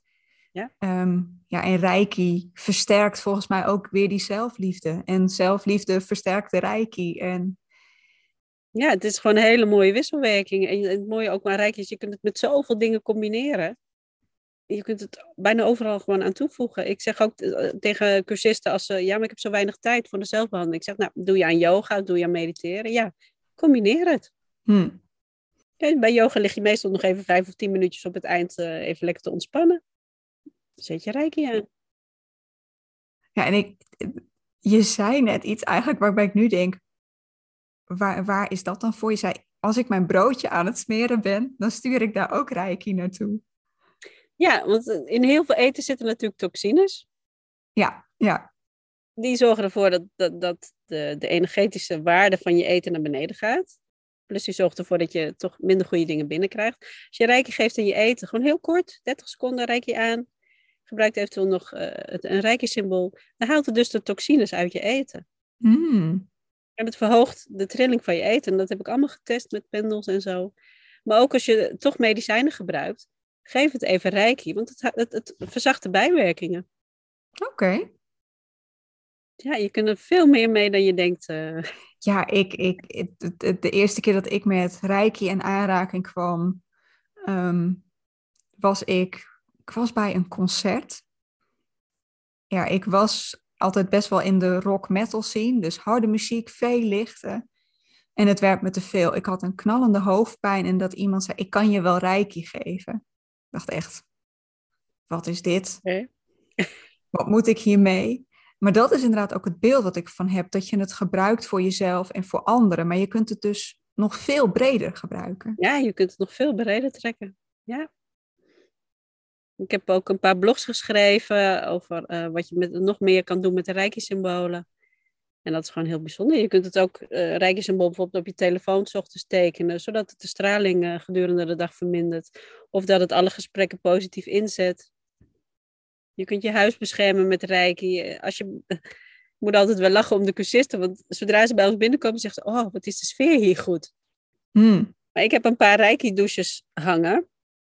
Ja. Ehm, ja, en Reiki versterkt volgens mij ook weer die zelfliefde. En zelfliefde versterkt de Reiki. En Ja, het is gewoon een hele mooie wisselwerking. En het mooie ook maar Reiki is, je kunt het met zoveel dingen combineren. Je kunt het bijna overal gewoon aan toevoegen. Ik zeg ook eh, tegen cursisten als ze, ja, maar ik heb zo weinig tijd voor de zelfbehandeling. Ik zeg, nou, doe je aan yoga, doe je aan mediteren? Ja, combineer het. hm, Ja, bij yoga lig je meestal nog even vijf of tien minuutjes op het eind eh, even lekker te ontspannen. Zet je Reiki aan. ja, en ik, je zei net iets eigenlijk waarbij ik nu denk, waar, waar is dat dan voor? Je zei, als ik mijn broodje aan het smeren ben, dan stuur ik daar ook Reiki naartoe. Ja, want in heel veel eten zitten natuurlijk toxines. Ja, ja, die zorgen ervoor dat, dat, dat de, de energetische waarde van je eten naar beneden gaat. Plus die zorgt ervoor dat je toch minder goede dingen binnenkrijgt. Als je reiki geeft in je eten, gewoon heel kort, 30 seconden reiki aan. Gebruikt eventueel nog eh, het, een reiki symbool. Dan haalt het dus de toxines uit je eten. Hmm. En het verhoogt de trilling van je eten. En dat heb ik allemaal getest met pendels en zo. Maar ook als je toch medicijnen gebruikt, geef het even reiki. Want het, het, het verzacht de bijwerkingen. oké. Ja, je kunt er veel meer mee dan je denkt. eh. Ja, ik, ik, de eerste keer dat ik met Reiki in aanraking kwam, ehm, was ik, ik was bij een concert. Ja, ik was altijd best wel in de rock metal scene, dus harde muziek, veel lichten. En het werd me te veel. Ik had een knallende hoofdpijn en dat iemand zei, ik kan je wel Reiki geven. Ik dacht echt, wat is dit? [LAUGHS] wat moet ik hiermee? Maar dat is inderdaad ook het beeld wat ik van heb, dat je het gebruikt voor jezelf en voor anderen. Maar je kunt het dus nog veel breder gebruiken. Ja, je kunt het nog veel breder trekken. Ja. Ik heb ook een paar blogs geschreven over uh, wat je met, nog meer kan doen met de Reiki-symbolen. En dat is gewoon heel bijzonder. Je kunt het ook uh, Reiki-symbool bijvoorbeeld op je telefoon s ochtends tekenen, zodat het de straling uh, gedurende de dag vermindert. Of dat het alle gesprekken positief inzet. Je kunt je huis beschermen met Reiki. Als je, [LAUGHS] ik moet altijd wel lachen om de cursisten, want zodra ze bij ons binnenkomen, zeggen ze, oh, wat is de sfeer hier goed. Hmm. Maar ik heb een paar Reiki-douches hangen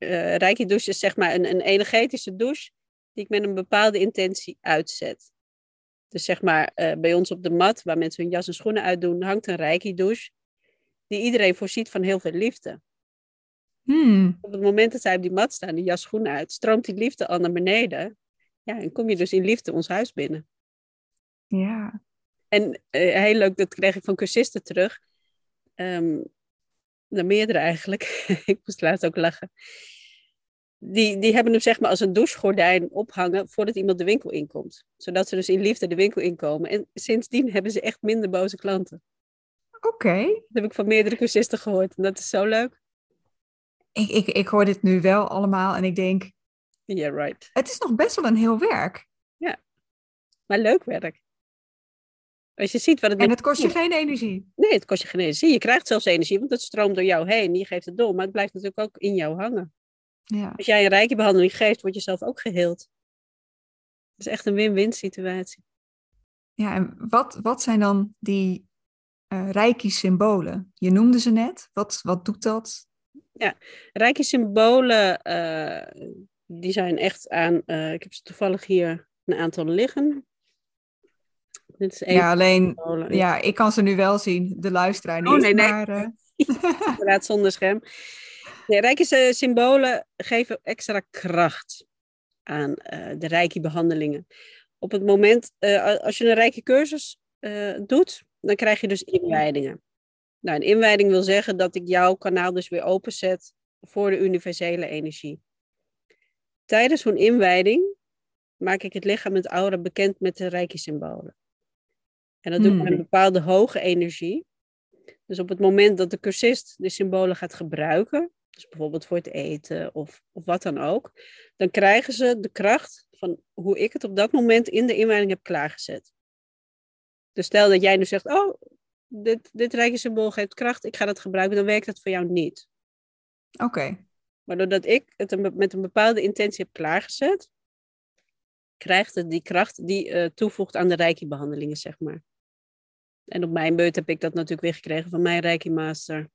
uh, Reiki douche is zeg maar een, een energetische douche die ik met een bepaalde intentie uitzet. Dus zeg maar uh, bij ons op de mat, waar mensen hun jas en schoenen uitdoen, hangt een Reiki douche die iedereen voorziet van heel veel liefde. Hmm. Op het moment dat zij op die mat staan, die jas schoenen uit, stroomt die liefde al naar beneden. Ja, en kom je dus in liefde ons huis binnen. Ja. En uh, heel leuk, dat kreeg ik van cursisten terug. Um, de meerdere eigenlijk. [LAUGHS] ik moest laatst ook lachen. Die, die hebben hem zeg maar als een douchegordijn ophangen voordat iemand de winkel inkomt. Zodat ze dus in liefde de winkel inkomen. En sindsdien hebben ze echt minder boze klanten. Oké. Dat heb ik van meerdere cursisten gehoord. En dat is zo leuk. Ik, ik, ik hoor dit nu wel allemaal en ik denk... Yeah, right. Het is nog best wel een heel werk. Ja, maar leuk werk. Als je ziet wat het en het kost je geen energie? Nee, het kost je geen energie. Je krijgt zelfs energie, want het stroomt door jou heen. Je geeft het door, maar het blijft natuurlijk ook in jou hangen. Ja. Als jij een rijke behandeling geeft, word je zelf ook geheeld. Het is echt een win-win situatie. Ja, en wat, wat zijn dan die uh, rijke symbolen? Je noemde ze net. Wat, wat doet dat? Ja, rijke symbolen, uh, die zijn echt aan... Uh, ik heb ze toevallig hier een aantal liggen. Dit is ja, alleen, ja, ik kan ze nu wel zien, de luisteraar niet. Oh, nee, nee. Maar. [LAUGHS] Inderdaad, zonder scherm. Nee, rijke symbolen geven extra kracht aan uh, de rijke behandelingen. Op het moment, uh, als je een rijke cursus doet, dan krijg je dus inwijdingen. Nou, een inwijding wil zeggen dat ik jouw kanaal dus weer openzet voor de universele energie. Tijdens zo'n inwijding maak ik het lichaam met aura bekend met de rijke symbolen. En dat doe ik met een hmm. bepaalde hoge energie. Dus op het moment dat de cursist de symbolen gaat gebruiken, dus bijvoorbeeld voor het eten of, of wat dan ook, dan krijgen ze de kracht van hoe ik het op dat moment in de inwijding heb klaargezet. Dus stel dat jij nu zegt, oh, dit, dit rijke symbool geeft kracht, ik ga dat gebruiken, dan werkt dat voor jou niet. Oké. Maar doordat ik het met een bepaalde intentie heb klaargezet, krijgt het die kracht die uh, toevoegt aan de rijke behandelingen, zeg maar. En op mijn beurt heb ik dat natuurlijk weer gekregen van mijn Reiki Master.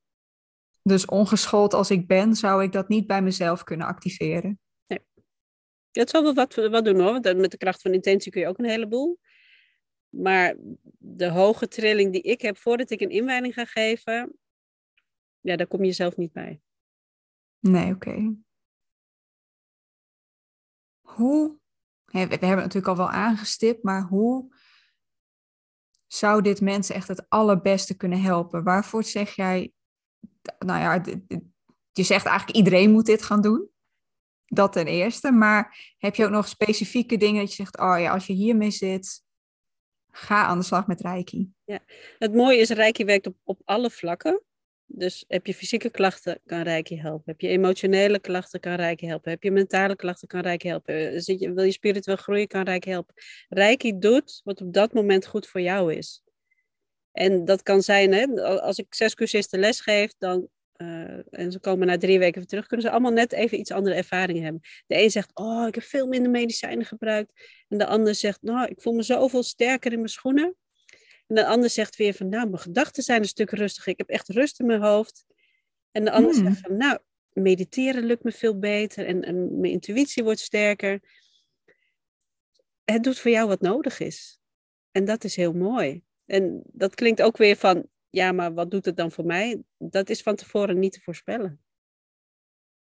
Dus ongeschoold als ik ben, zou ik dat niet bij mezelf kunnen activeren? Nee. Dat zal wel wat, wat doen hoor, want met de kracht van intentie kun je ook een heleboel. Maar de hoge trilling die ik heb voordat ik een inwijding ga geven, ja, daar kom je zelf niet bij. Nee, oké. Hoe, we hebben het natuurlijk al wel aangestipt, maar hoe zou dit mensen echt het allerbeste kunnen helpen? Waarvoor zeg jij, nou ja, je zegt eigenlijk iedereen moet dit gaan doen. Dat ten eerste. Maar heb je ook nog specifieke dingen dat je zegt, oh ja, als je hiermee zit, ga aan de slag met Reiki. Ja, het mooie is, Reiki werkt op, op alle vlakken. Dus heb je fysieke klachten, kan Reiki helpen. Heb je emotionele klachten, kan Reiki helpen. Heb je mentale klachten, kan Reiki helpen. Eh, zit je, wil je spiritueel groeien, kan Reiki helpen. Reiki doet wat op dat moment goed voor jou is. En dat kan zijn, hè, als ik zes cursisten les geef, dan, uh, en ze komen na drie weken weer terug, kunnen ze allemaal net even iets andere ervaringen hebben. De een zegt, oh, ik heb veel minder medicijnen gebruikt. En de ander zegt, nou, ik voel me zoveel sterker in mijn schoenen. En de ander zegt weer van, nou, mijn gedachten zijn een stuk rustiger. Ik heb echt rust in mijn hoofd. En de ander zegt hmm. van, nou, mediteren lukt me veel beter en, en, mijn intuïtie wordt sterker. Het doet voor jou wat nodig is. En dat is heel mooi. En dat klinkt ook weer van, ja, maar wat doet het dan voor mij? Dat is van tevoren niet te voorspellen.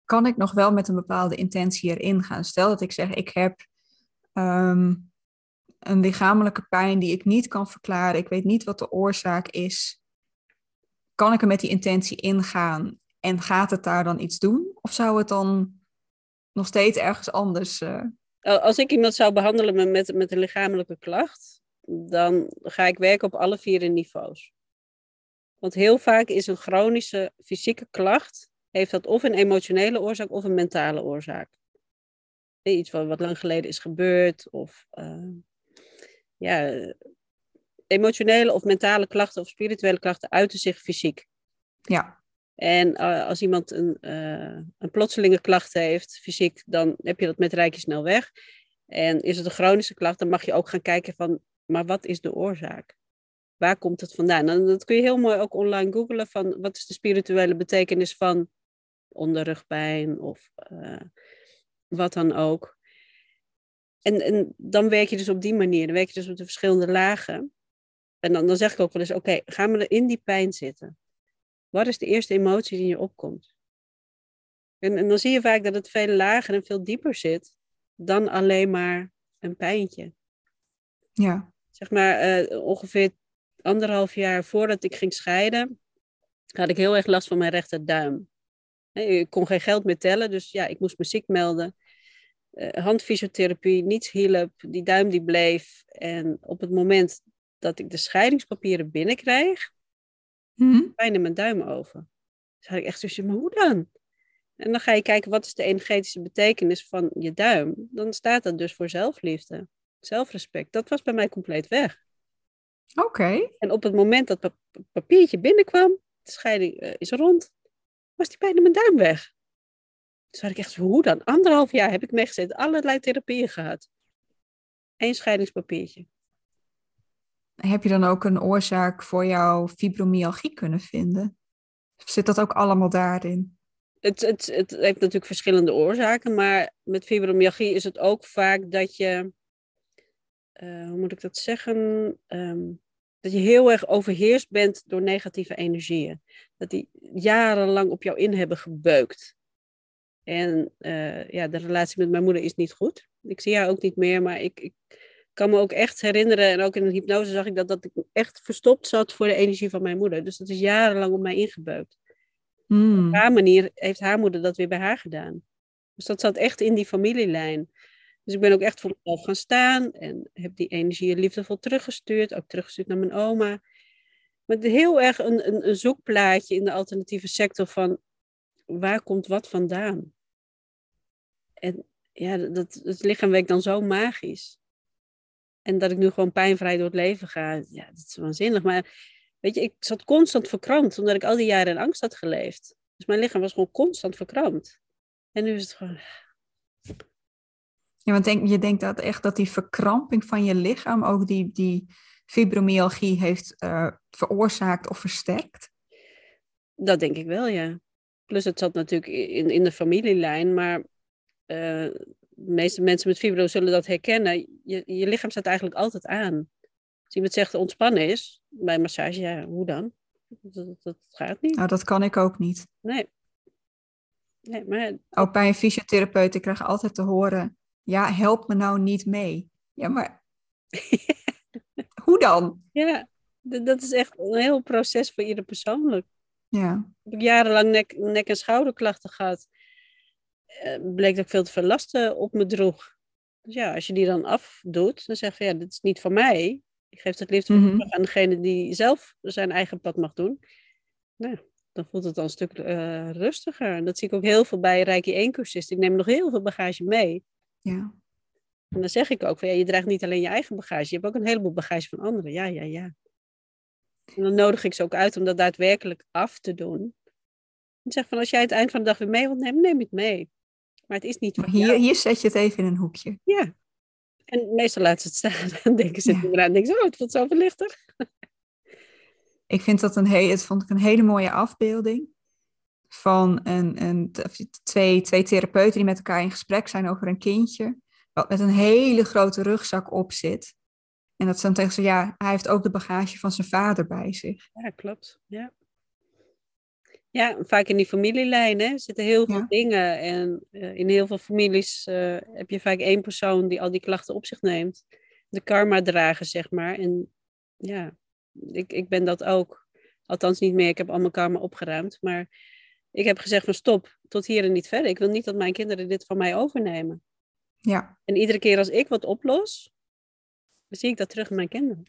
Kan ik nog wel met een bepaalde intentie erin gaan? Stel dat ik zeg, ik heb ehm, een lichamelijke pijn die ik niet kan verklaren. Ik weet niet wat de oorzaak is. Kan ik er met die intentie ingaan en gaat het daar dan iets doen? Of zou het dan nog steeds ergens anders. Uh... Als ik iemand zou behandelen met, met een lichamelijke klacht, dan ga ik werken op alle vier niveaus. Want heel vaak is een chronische fysieke klacht, heeft dat of een emotionele oorzaak of een mentale oorzaak. Iets wat, wat lang geleden is gebeurd, of uh, ja, emotionele of mentale klachten of spirituele klachten uiten zich fysiek. Ja. En uh, als iemand een, uh, een plotselinge klacht heeft, fysiek, dan heb je dat met rijkje snel weg. En is het een chronische klacht, dan mag je ook gaan kijken van, maar wat is de oorzaak? Waar komt het vandaan? En dat kun je heel mooi ook online googlen van, wat is de spirituele betekenis van onderrugpijn of uh, wat dan ook. En, en dan werk je dus op die manier, dan werk je dus op de verschillende lagen. En dan, dan zeg ik ook wel eens, oké, gaan we er in die pijn zitten? Wat is de eerste emotie die je opkomt? En, en dan zie je vaak dat het veel lager en veel dieper zit dan alleen maar een pijntje. Ja. Zeg maar uh, ongeveer anderhalf jaar voordat ik ging scheiden, had ik heel erg last van mijn rechterduim. Ik kon geen geld meer tellen, dus ja, ik moest me ziek melden. Uh, handfysiotherapie, niets hielp, die duim die bleef. En op het moment dat ik de scheidingspapieren binnenkrijg, hmm. pijn in mijn duim over. Dus had ik echt zoiets maar hoe dan? En dan ga je kijken, wat is de energetische betekenis van je duim? Dan staat dat dus voor zelfliefde, zelfrespect. Dat was bij mij compleet weg. Oké. En op het moment dat het papiertje binnenkwam, de scheiding uh, is rond, was die pijn in mijn duim weg. Dus had ik echt, hoe dan? Anderhalf jaar heb ik meegezeten, allerlei therapieën gehad. Eén scheidingspapiertje. Heb je dan ook een oorzaak voor jouw fibromyalgie kunnen vinden? Zit dat ook allemaal daarin? Het, het, het heeft natuurlijk verschillende oorzaken, maar met fibromyalgie is het ook vaak dat je, uh, hoe moet ik dat zeggen, um, dat je heel erg overheerst bent door negatieve energieën. Dat die jarenlang op jou in hebben gebeukt. En uh, ja, de relatie met mijn moeder is niet goed. Ik zie haar ook niet meer, maar ik, ik kan me ook echt herinneren, en ook in de hypnose zag ik dat, dat ik echt verstopt zat voor de energie van mijn moeder. Dus dat is jarenlang op mij ingebeukt. Hmm. Op haar manier heeft haar moeder dat weer bij haar gedaan. Dus dat zat echt in die familielijn. Dus ik ben ook echt voor mezelf gaan staan en heb die energie liefdevol teruggestuurd, ook teruggestuurd naar mijn oma. Met heel erg een, een, een zoekplaatje in de alternatieve sector van waar komt wat vandaan? En ja, dat, het lichaam werkt dan zo magisch. En dat ik nu gewoon pijnvrij door het leven ga, ja, dat is waanzinnig. Maar weet je, ik zat constant verkrampt, omdat ik al die jaren in angst had geleefd. Dus mijn lichaam was gewoon constant verkrampt. En nu is het gewoon... Ja, want denk, je denkt dat echt dat die verkramping van je lichaam ook die, die fibromyalgie heeft uh, veroorzaakt of versterkt? Dat denk ik wel, ja. Plus het zat natuurlijk in, in de familielijn, maar uh, de meeste mensen met fibro zullen dat herkennen. Je, je lichaam staat eigenlijk altijd aan. Als iemand zegt ontspannen is, bij massage, ja, hoe dan? Dat, dat gaat niet. Nou, dat kan ik ook niet. Nee. nee maar... Ook bij een fysiotherapeut, ik krijg altijd te horen, ja, help me nou niet mee. Ja, maar [LAUGHS] hoe dan? Ja, dat is echt een heel proces voor ieder persoonlijk. Ja. Ik heb jarenlang nek, nek- en schouderklachten gehad. Uh, bleek dat ik veel te veel lasten op me droeg. Dus ja, als je die dan afdoet, dan zeg je, ja, dit is niet van mij. Ik geef het liefst -hmm. aan degene die zelf zijn eigen pad mag doen. Nou, dan voelt het dan een stuk uh, rustiger. En dat zie ik ook heel veel bij Reiki 1 cursisten. Ik neem nog heel veel bagage mee. Ja. En dan zeg ik ook van, ja, je draagt niet alleen je eigen bagage. Je hebt ook een heleboel bagage van anderen. Ja, ja, ja. En dan nodig ik ze ook uit om dat daadwerkelijk af te doen. En zeg van, als jij het eind van de dag weer mee wilt nemen, neem het mee. Maar het is niet van hier, hier zet je het even in een hoekje. Ja. En meestal laten ze het staan. [LAUGHS] Dan denken ze ja. eraan. denken ze, oh, het voelt zoveel lichter. Ik vind dat een, he het vond ik een hele mooie afbeelding. Van een, een, twee, twee therapeuten die met elkaar in gesprek zijn over een kindje. Wat met een hele grote rugzak op zit. En dat ze dan tegen ze, ja, hij heeft ook de bagage van zijn vader bij zich. Ja, klopt. Ja, ja vaak in die familielijnen zitten heel veel ja. dingen. En uh, in heel veel families uh, heb je vaak één persoon die al die klachten op zich neemt. De karma dragen, zeg maar. En ja, ik, ik ben dat ook. Althans niet meer, ik heb al mijn karma opgeruimd. Maar ik heb gezegd van stop, tot hier en niet verder. Ik wil niet dat mijn kinderen dit van mij overnemen. Ja. En iedere keer als ik wat oplos, dan zie ik dat terug in mijn kinderen.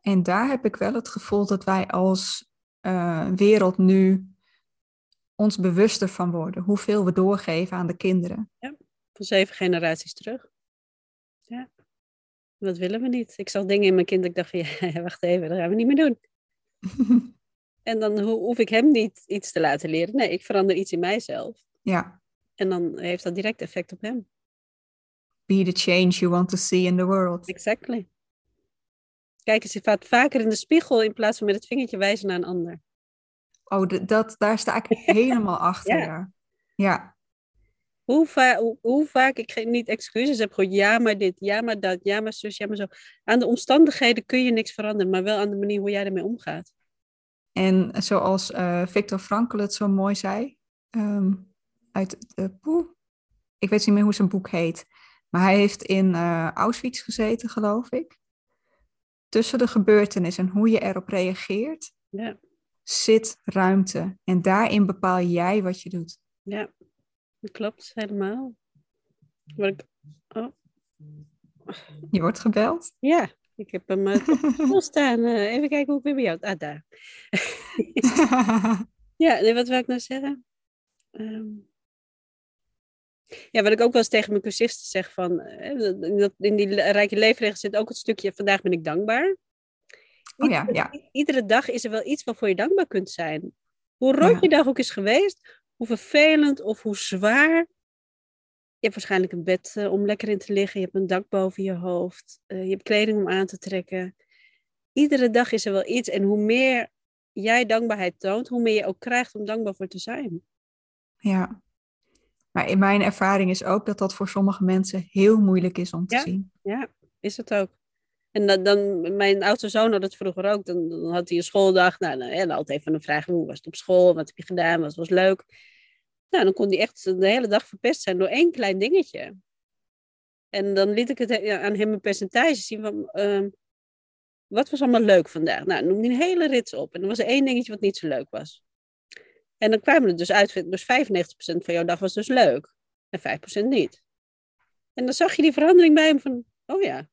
En daar heb ik wel het gevoel dat wij als uh, wereld nu ons bewuster van worden. Hoeveel we doorgeven aan de kinderen. Ja, van zeven generaties terug. Ja, dat willen we niet. Ik zag dingen in mijn kind, ik dacht van, [LAUGHS] ja, wacht even, dat gaan we niet meer doen. [LAUGHS] en dan hoef ik hem niet iets te laten leren. Nee, ik verander iets in mijzelf. Ja. En dan heeft dat direct effect op hem. Be the change you want to see in the world. Exactly. Kijk eens vaak vaker in de spiegel in plaats van met het vingertje wijzen naar een ander. Oh, dat, daar sta ik [LAUGHS] helemaal achter. Ja. ja. Hoe, va hoe, hoe, vaak ik niet excuses heb gewoon ja maar dit, ja maar dat, ja maar zus, ja maar zo. Aan de omstandigheden kun je niks veranderen, maar wel aan de manier hoe jij ermee omgaat. En zoals uh, Victor Frankl het zo mooi zei, um, uit uh, poeh, ik weet niet meer hoe zijn boek heet, maar hij heeft in uh, Auschwitz gezeten, geloof ik. Tussen de gebeurtenis en hoe je erop reageert, ja. zit ruimte. En daarin bepaal jij wat je doet. Ja, dat klopt helemaal. ik... oh. Je wordt gebeld? Ja, ik heb hem uh, [LAUGHS] staan. Uh, even kijken hoe ik weer bij jou... Ah, daar. [LAUGHS] ja, nee, wat wil ik nou zeggen? Um... Ja, wat ik ook wel eens tegen mijn cursisten zeg van, uh, in die rijke leefregel zit ook het stukje, vandaag ben ik dankbaar. Oh ja, ja. Iedere dag is er wel iets waarvoor je dankbaar kunt zijn. Hoe ja. je dag ook is geweest, hoe vervelend of hoe zwaar. Je hebt waarschijnlijk een bed uh, om lekker in te liggen. Je hebt een dak boven je hoofd. Uh, je hebt kleding om aan te trekken. Iedere dag is er wel iets. En hoe meer jij dankbaarheid toont, hoe meer je ook krijgt om dankbaar voor te zijn. Ja. Maar in mijn ervaring is ook dat dat voor sommige mensen heel moeilijk is om te ja, zien. Ja, is het ook. En dan, dan, mijn oudste zoon had het vroeger ook. Dan, dan had hij een schooldag. Nou, dan, en altijd even een vraag: hoe was het op school? Wat heb je gedaan? Wat was leuk? Nou, dan kon hij echt de hele dag verpest zijn door één klein dingetje. En dan liet ik het aan hem een percentage zien van. Uh, wat was allemaal leuk vandaag? Nou, noem hij een hele rits op. En er was er één dingetje wat niet zo leuk was. En dan kwamen er dus uit, dus 95% van jouw dag was dus leuk. En 5% niet. En dan zag je die verandering bij hem van, oh ja,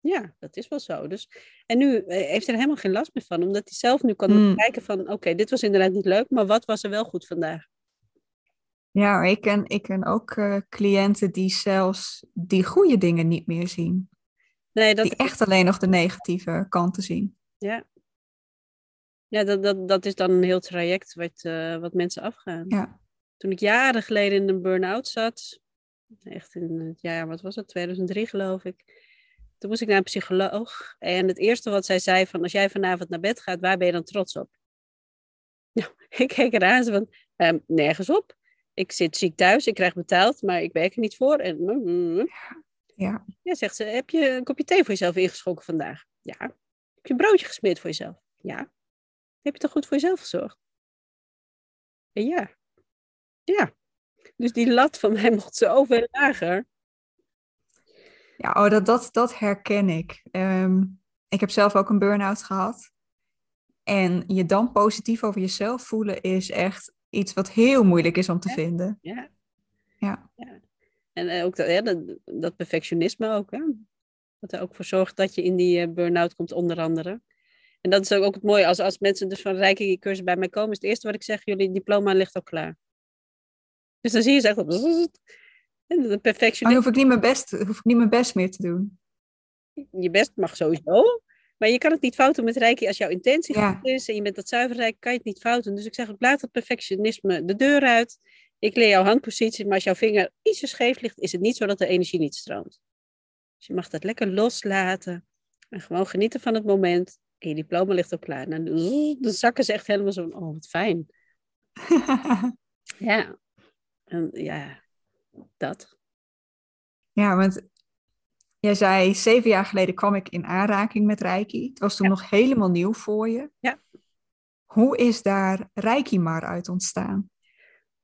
ja, dat is wel zo. Dus, en nu eh, heeft hij er helemaal geen last meer van, omdat hij zelf nu kan mm. kijken van, oké, dit was inderdaad niet leuk, maar wat was er wel goed vandaag? Ja, ik ken, ik ken ook uh, cliënten die zelfs die goede dingen niet meer zien. Nee, dat die echt alleen nog de negatieve kanten zien. Ja, ja dat, dat, dat is dan een heel traject wat, uh, wat mensen afgaan. Ja. Toen ik jaren geleden in een burn-out zat, echt in het jaar, wat was het, 2003 geloof ik toen moest ik naar een psycholoog. En het eerste wat zij zei van, als jij vanavond naar bed gaat, waar ben je dan trots op? Nou, [LAUGHS] ik keek eraan van, ehm, nergens op. Ik zit ziek thuis, ik krijg betaald, maar ik werk er niet voor. En, mm, mm, mm. ja. ja, zegt ze, heb je een kopje thee voor jezelf ingeschonken vandaag? Ja. Heb je een broodje gesmeerd voor jezelf? Ja. Heb je toch goed voor jezelf gezorgd? Ja. Ja. Dus die lat van mij [LAUGHS] mocht zoveel lager. Ja, oh, dat, dat, dat herken ik. Ehm, ik heb zelf ook een burn-out gehad. En je dan positief over jezelf voelen is echt iets wat heel moeilijk is om te ja. vinden. Ja. ja. ja. En eh, ook dat, dat, dat perfectionisme ook. Hè? Wat er ook voor zorgt dat je in die uh, burn-out komt, onder andere. En dat is ook het mooie. Als, als mensen dus van rijke cursus bij mij komen, is het eerste wat ik zeg, jullie diploma ligt al klaar. Dus dan zie je ze echt [LAUGHS] de perfectionisme. Dan hoef ik, niet mijn best, hoef ik niet mijn best meer te doen. Je best mag sowieso. Maar je kan het niet fouten met Reiki als jouw intentie Ja. goed is en je bent dat zuiver rijk, kan je het niet fouten. Dus ik zeg, ik laat het perfectionisme de deur uit. Ik leer jouw handpositie, maar als jouw vinger ietsje scheef ligt, is het niet zo dat de energie niet stroomt. Dus je mag dat lekker loslaten en gewoon genieten van het moment. En je diploma ligt ook klaar. En dan, dan zakken ze echt helemaal zo oh wat fijn. [LAUGHS] Ja, en ja, dat. Ja, want jij zei zeven jaar geleden kwam ik in aanraking met Reiki. Het was toen Ja. nog helemaal nieuw voor je. Ja. Hoe is daar Reiki maar uit ontstaan?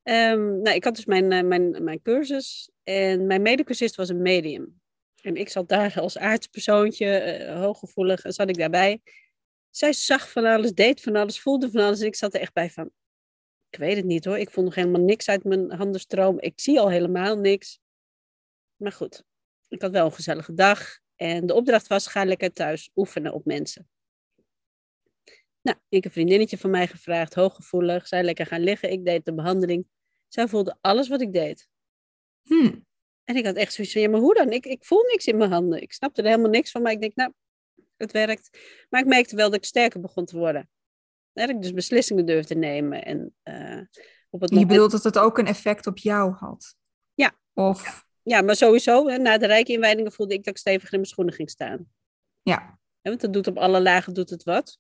Ehm, nou, ik had dus mijn, eh, mijn, mijn cursus en mijn medecursist was een medium. En ik zat daar als aardspersoontje, eh, hooggevoelig, zat ik daarbij. Zij zag van alles, deed van alles, voelde van alles. En ik zat er echt bij van, Ik weet het niet hoor. Ik voel nog helemaal niks uit mijn handen stromen. Ik zie al helemaal niks. Maar goed, ik had wel een gezellige dag. En de opdracht was, ga lekker thuis oefenen op mensen. Nou, ik heb een vriendinnetje van mij gevraagd, hooggevoelig. Zij lekker gaan liggen. Ik deed de behandeling. Zij voelde alles wat ik deed. Hm. En ik had echt zoiets van, ja, maar hoe dan? Ik, ik voel niks in mijn handen. Ik snapte er helemaal niks van, maar ik denk, nou, het werkt. Maar ik merkte wel dat ik sterker begon te worden. Dat ik dus beslissingen durfde te nemen. En, uh, op het Je moment... bedoelt dat het ook een effect op jou had? Ja. Of... Ja, maar sowieso, hè, na de rijke inwijdingen voelde ik dat ik steviger in mijn schoenen ging staan. Ja. ja. Want dat doet op alle lagen doet het wat.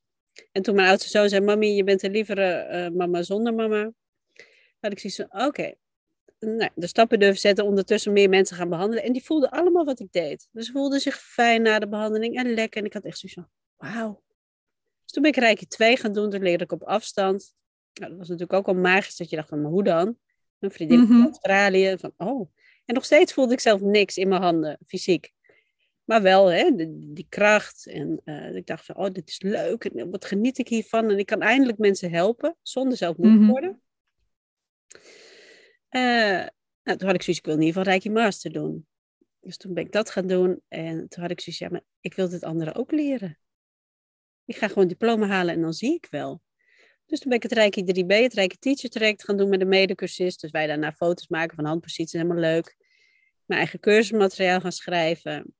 En toen mijn oudste zoon zei, mami, je bent een lievere uh, mama zonder mama. Had ik zoiets van, oké, nou, de stappen durven zetten, ondertussen meer mensen gaan behandelen. En die voelden allemaal wat ik deed. Dus ze voelden zich fijn na de behandeling en lekker. En ik had echt zoiets van, wauw. Dus toen ben ik Rijkje 2 gaan doen, toen leerde ik op afstand. Nou, dat was natuurlijk ook al magisch dat je dacht van, maar hoe dan? Een vriendin mm -hmm. van Australië, van oh. En nog steeds voelde ik zelf niks in mijn handen, fysiek. Maar wel, hè, die, die kracht. En uh, ik dacht van, oh, dit is leuk. En wat geniet ik hiervan? En ik kan eindelijk mensen helpen, zonder zelf moe te Mhm. worden. Uh, nou, toen had ik zoiets, ik wil in ieder geval Reiki Master doen. Dus toen ben ik dat gaan doen. En toen had ik zoiets, ja, maar ik wil dit anderen ook leren. Ik ga gewoon diploma halen en dan zie ik wel. Dus toen ben ik het Reiki 3B, het Reiki Teacher Traject gaan doen met de medecursist. Dus wij daarna foto's maken van handposities, helemaal leuk. Mijn eigen cursusmateriaal gaan schrijven.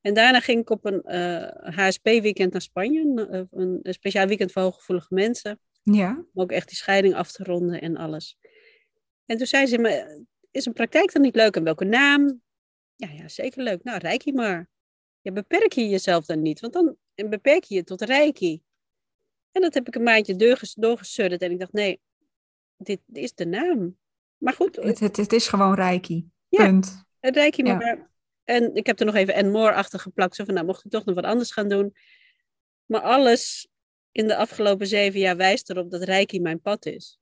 En daarna ging ik op een uh, HSP-weekend naar Spanje. Een, een, een, speciaal weekend voor hooggevoelige mensen. Ja. Om ook echt die scheiding af te ronden en alles. En toen zei ze me, is een praktijk dan niet leuk en welke naam? Ja, ja, zeker leuk. Nou, Reiki maar. Ja, beperk je jezelf dan niet, want dan beperk je je tot Reiki. En dat heb ik een maandje doorgesudderd en ik dacht, nee, dit is de naam. Maar goed. Het, het, het is gewoon Reiki. Ja, Punt. Het Reiki ja. maar. En ik heb er nog even en more achter geplakt. Zo van, nou, mocht ik toch nog wat anders gaan doen. Maar alles in de afgelopen zeven jaar wijst erop dat Reiki mijn pad is.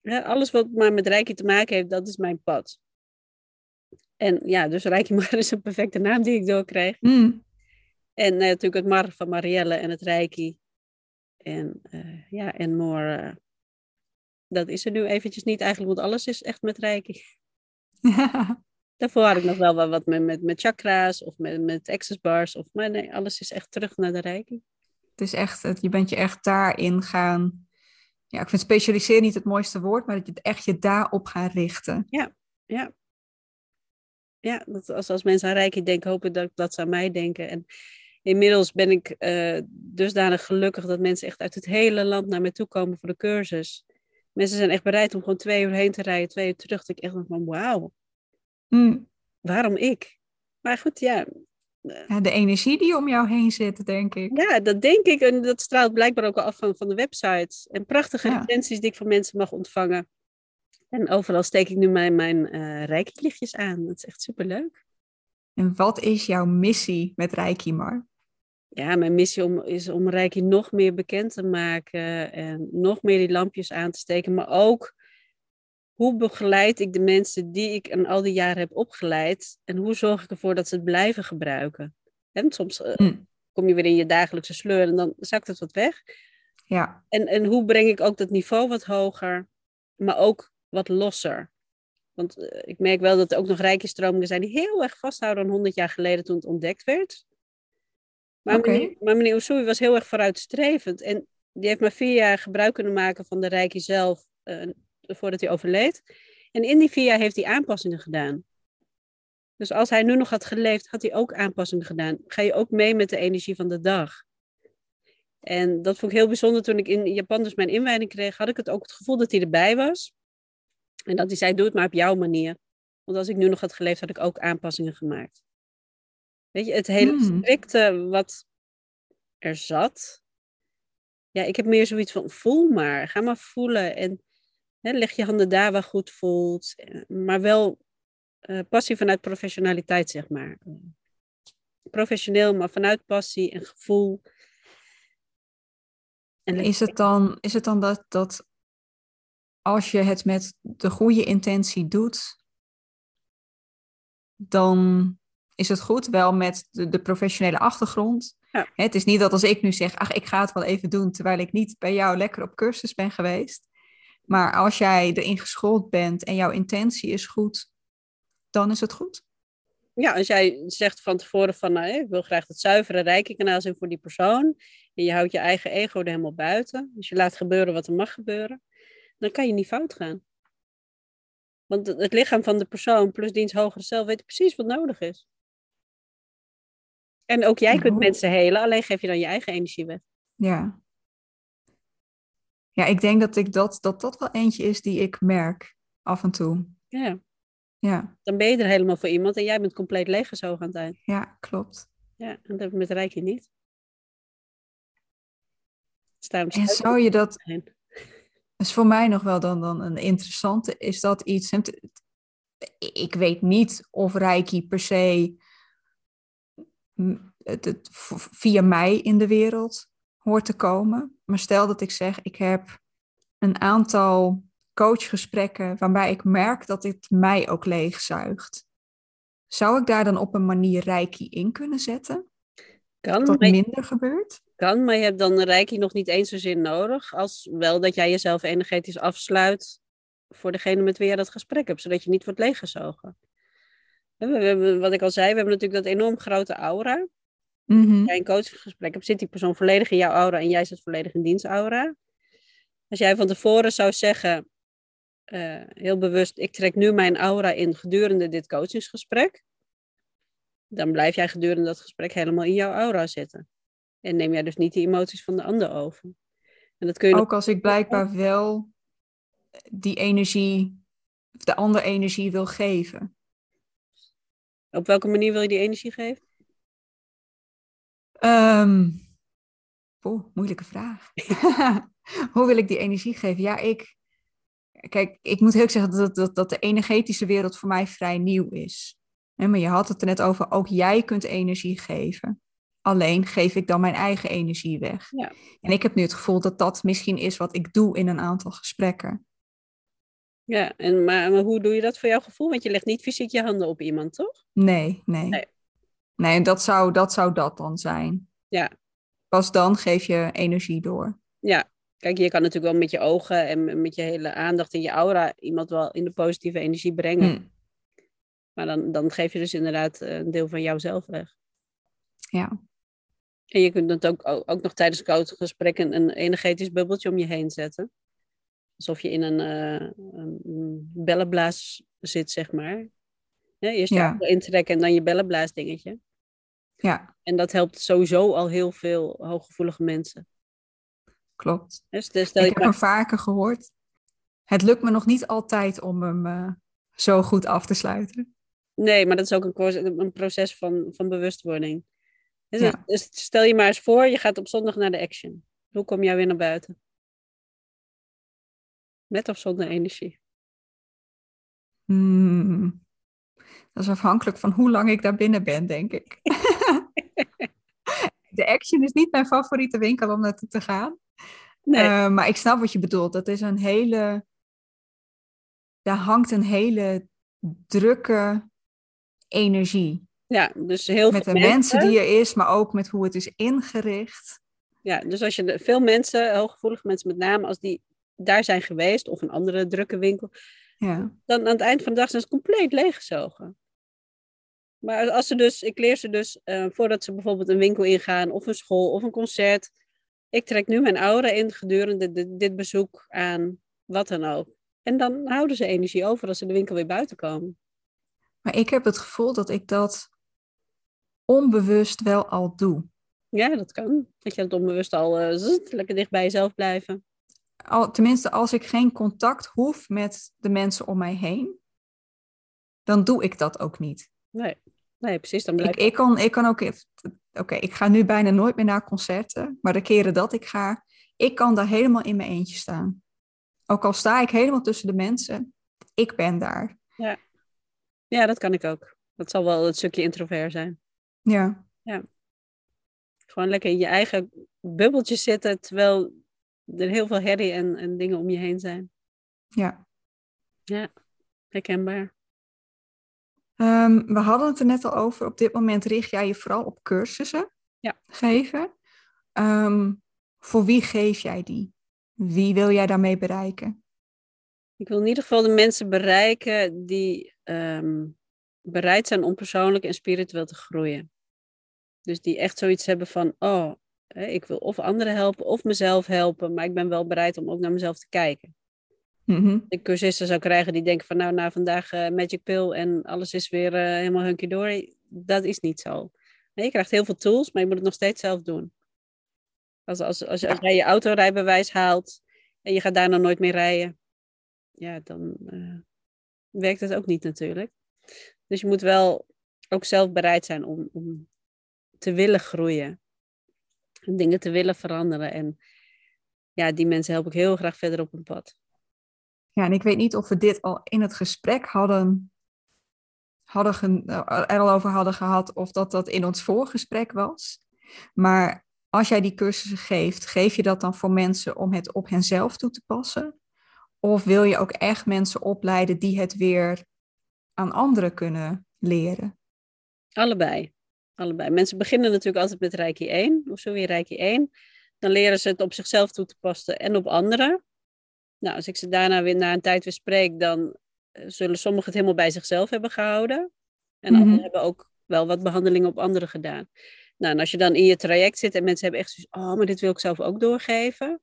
Ja, alles wat maar met Reiki te maken heeft, dat is mijn pad. En ja, dus Reiki [LAUGHS] maar is een perfecte naam die ik doorkreeg. Mm. En uh, natuurlijk het Mar van Marielle en het Reiki. En uh, ja, en more. Uh, dat is er nu eventjes niet eigenlijk, want alles is echt met Reiki. [LAUGHS] Daarvoor had ik nog wel wat met, met, met chakra's of met, met access bars. Of, maar nee, alles is echt terug naar de Reiki. Het is echt, je bent je echt daarin gaan... Ja, ik vind specialiseren niet het mooiste woord, maar dat je het echt je daarop gaat richten. Ja, ja. Ja, dat als, als mensen aan Reiki denken, hopen dat, dat ze aan mij denken. En inmiddels ben ik uh, dusdanig gelukkig dat mensen echt uit het hele land naar mij toe komen voor de cursus. Mensen zijn echt bereid om gewoon twee uur heen te rijden, twee uur terug. Dat ik echt denk van, wauw. Mm. Waarom ik? Maar goed, ja. ja. De energie die om jou heen zit, denk ik. Ja, dat denk ik. En dat straalt blijkbaar ook al af van, van de websites. En prachtige ja. die ik van mensen mag ontvangen. En overal steek ik nu mijn, mijn uh, aan. Dat is echt superleuk. En wat is jouw missie met Reiki, Mar? Ja, mijn missie om, is om Reiki nog meer bekend te maken. En nog meer die lampjes aan te steken. Maar ook hoe begeleid ik de mensen die ik in al die jaren heb opgeleid en hoe zorg ik ervoor dat ze het blijven gebruiken? En soms uh, mm. kom je weer in je dagelijkse sleur en dan zakt het wat weg. Ja. En, en hoe breng ik ook dat niveau wat hoger, maar ook wat losser? Want uh, ik merk wel dat er ook nog rijke stromingen zijn die heel erg vasthouden aan 100 jaar geleden toen het ontdekt werd. Maar, okay. meneer, maar meneer Usui was heel erg vooruitstrevend en die heeft maar vier jaar gebruik kunnen maken van de rijke zelf. Uh, voordat hij overleed. En in die vier jaar heeft hij aanpassingen gedaan. Dus als hij nu nog had geleefd, had hij ook aanpassingen gedaan. Ga je ook mee met de energie van de dag. En dat vond ik heel bijzonder toen ik in Japan dus mijn inwijding kreeg. Had ik het ook het gevoel dat hij erbij was. En dat hij zei, doe het maar op jouw manier. Want als ik nu nog had geleefd, had ik ook aanpassingen gemaakt. Weet je, het hele Hmm. strikte wat er zat. Ja, ik heb meer zoiets van, voel maar. Ga maar voelen. En Hè, leg je handen daar waar goed voelt. Maar wel uh, passie vanuit professionaliteit, zeg maar. Professioneel, maar vanuit passie en gevoel. En is het dan, is het dan dat, dat als je het met de goede intentie doet, dan is het goed, wel met de, de professionele achtergrond. Ja. Het is niet dat als ik nu zeg, ach, ik ga het wel even doen, terwijl ik niet bij jou lekker op cursus ben geweest Maar als jij erin geschoold bent en jouw intentie is goed, dan is het goed. Ja, als jij zegt van tevoren van, nou, ik wil graag het zuivere rijke kanaal zijn voor die persoon. En je houdt je eigen ego er helemaal buiten. Dus je laat gebeuren wat er mag gebeuren. Dan kan je niet fout gaan. Want het lichaam van de persoon plus diens hogere zelf weet precies wat nodig is. En ook jij kunt mensen helen, alleen geef je dan je eigen energie weg. Ja. Ja, ik denk dat ik dat, dat dat wel eentje is die ik merk af en toe. Ja. Ja. Dan ben je er helemaal voor iemand en jij bent compleet leeggezogen aan het eind. Ja, klopt. Ja, en dat heb ik met Rijkje niet. en zou je dat... is voor mij nog wel dan, dan een interessante. Is dat iets... Ik weet niet of Reiki per se het, het, via mij in de wereld hoort te komen. Maar stel dat ik zeg, ik heb een aantal coachgesprekken waarbij ik merk dat dit mij ook leegzuigt. Zou ik daar dan op een manier reiki in kunnen zetten? Kan, dat minder gebeurt? Kan, maar je hebt dan reiki nog niet eens zozeer nodig. Als wel dat jij jezelf energetisch afsluit voor degene met wie je dat gesprek hebt. Zodat je niet wordt leeggezogen. We hebben, wat ik al zei, we hebben natuurlijk dat enorm grote aura. Mm Als jij een coachgesprek hebt, zit die persoon volledig in jouw aura en jij zit volledig in dienstaura. Als jij van tevoren zou zeggen, uh, heel bewust, ik trek nu mijn aura in gedurende dit coachingsgesprek, dan blijf jij gedurende dat gesprek helemaal in jouw aura zitten. En neem jij dus niet die emoties van de ander over. En dat kun je Ook als ik blijkbaar wel die energie, of de andere energie wil geven. Op welke manier wil je die energie geven? Um, moeilijke vraag. [LAUGHS] Hoe wil ik die energie geven? Ja, ik. Kijk, ik moet heel zeggen dat, dat, dat de energetische wereld voor mij vrij nieuw is. maar je had het er net over, ook jij kunt energie geven. Alleen geef ik dan mijn eigen energie weg. Ja. En ik heb nu het gevoel dat dat misschien is wat ik doe in een aantal gesprekken. Ja, en, maar, maar hoe doe je dat voor jouw gevoel? Want je legt niet fysiek je handen op iemand, toch? Nee, nee. Nee, nee dat, zou, dat zou dat dan zijn. Ja. Pas dan geef je energie door. Ja, kijk, je kan natuurlijk wel met je ogen en met je hele aandacht en je aura iemand wel in de positieve energie brengen. Hmm. Maar dan, dan geef je dus inderdaad eh, een deel van jouzelf weg. Ja. En je kunt het ook, ook nog tijdens het gesprek een, een energetisch bubbeltje om je heen zetten. Alsof je in een, uh, een bellenblaas zit, zeg maar. Eerst je ja. intrekken en dan je bellenblaas dingetje. Ja. En dat helpt sowieso al heel veel hooggevoelige mensen. Klopt. Dus, dus ik heb hem vaker gehoord. Het lukt me nog niet altijd om hem uh, zo goed af te sluiten. Nee, maar dat is ook een, een proces van, van bewustwording. Dus, ja. dus, stel je maar eens voor, je gaat op zondag naar de action. Hoe kom jij weer naar buiten? Met of zonder energie? Hmm. Dat is afhankelijk van hoe lang ik daar binnen ben, denk ik. [LAUGHS] de Action is niet mijn favoriete winkel om naartoe te gaan. Nee. Uh, maar ik snap wat je bedoelt. Dat is een hele. Daar hangt een hele drukke energie. Ja, dus heel met de mensen, die er is, maar ook met hoe het is ingericht. Ja, dus als je veel mensen, hooggevoelige mensen met name, als die daar zijn geweest, of een andere drukke winkel, ja. dan aan het eind van de dag zijn ze compleet leeggezogen. Maar als ze dus, ik leer ze dus uh, voordat ze bijvoorbeeld een winkel ingaan, of een school, of een concert. Ik trek nu mijn aura in gedurende dit, dit bezoek aan wat dan ook. En dan houden ze energie over als ze de winkel weer buiten komen. Maar ik heb het gevoel dat ik dat onbewust wel al doe. Ja, dat kan. Dat je het onbewust al uh, lekker dicht bij jezelf blijven. Al, tenminste, als ik geen contact hoef met de mensen om mij heen, dan doe ik dat ook niet. Nee, nee precies. Dan blijf ik, ik, kan, ik kan ook. Oké, ik ga nu bijna nooit meer naar concerten, maar de keren dat ik ga, ik kan daar helemaal in mijn eentje staan. Ook al sta ik helemaal tussen de mensen, ik ben daar. Ja, ja dat kan ik ook. Dat zal wel het stukje introvert zijn. Ja. Ja. Gewoon lekker in je eigen bubbeltje zitten, terwijl er heel veel herrie en, en dingen om je heen zijn. Ja. Ja, herkenbaar. Um, we hadden het er net al over. Op dit moment richt jij je vooral op cursussen ja. geven. Um, voor wie geef jij die? Wie wil jij daarmee bereiken? Ik wil in ieder geval de mensen bereiken die ehm, bereid zijn om persoonlijk en spiritueel te groeien. Dus die echt zoiets hebben van, oh, ik wil of anderen helpen of mezelf helpen, maar ik ben wel bereid om ook naar mezelf te kijken. Mm De cursisten zou krijgen die denken van, nou, na vandaag uh, magic pill en alles is weer uh, helemaal hunky dory. Dat is niet zo. Nee, je krijgt heel veel tools, maar je moet het nog steeds zelf doen. Als, als, als, als jij je autorijbewijs haalt en je gaat daar nog nooit meer rijden, ja, dan uh, werkt het ook niet natuurlijk. Dus je moet wel ook zelf bereid zijn om, om te willen groeien. En dingen te willen veranderen. En ja, die mensen help ik heel graag verder op hun pad. Ja, en ik weet niet of we dit al in het gesprek hadden, hadden er al over hadden gehad, of dat dat in ons voorgesprek was. Maar als jij die cursussen geeft, geef je dat dan voor mensen om het op henzelf toe te passen? Of wil je ook echt mensen opleiden die het weer aan anderen kunnen leren? Allebei. Allebei. Mensen beginnen natuurlijk altijd met Reiki 1, of zo weer Reiki 1. Dan leren ze het op zichzelf toe te passen en op anderen. Nou, als ik ze daarna weer na een tijd weer spreek, dan eh, zullen sommigen het helemaal bij zichzelf hebben gehouden. En mm anderen hebben ook wel wat behandelingen op anderen gedaan. Nou, en als je dan in je traject zit en mensen hebben echt zoiets, oh, maar dit wil ik zelf ook doorgeven.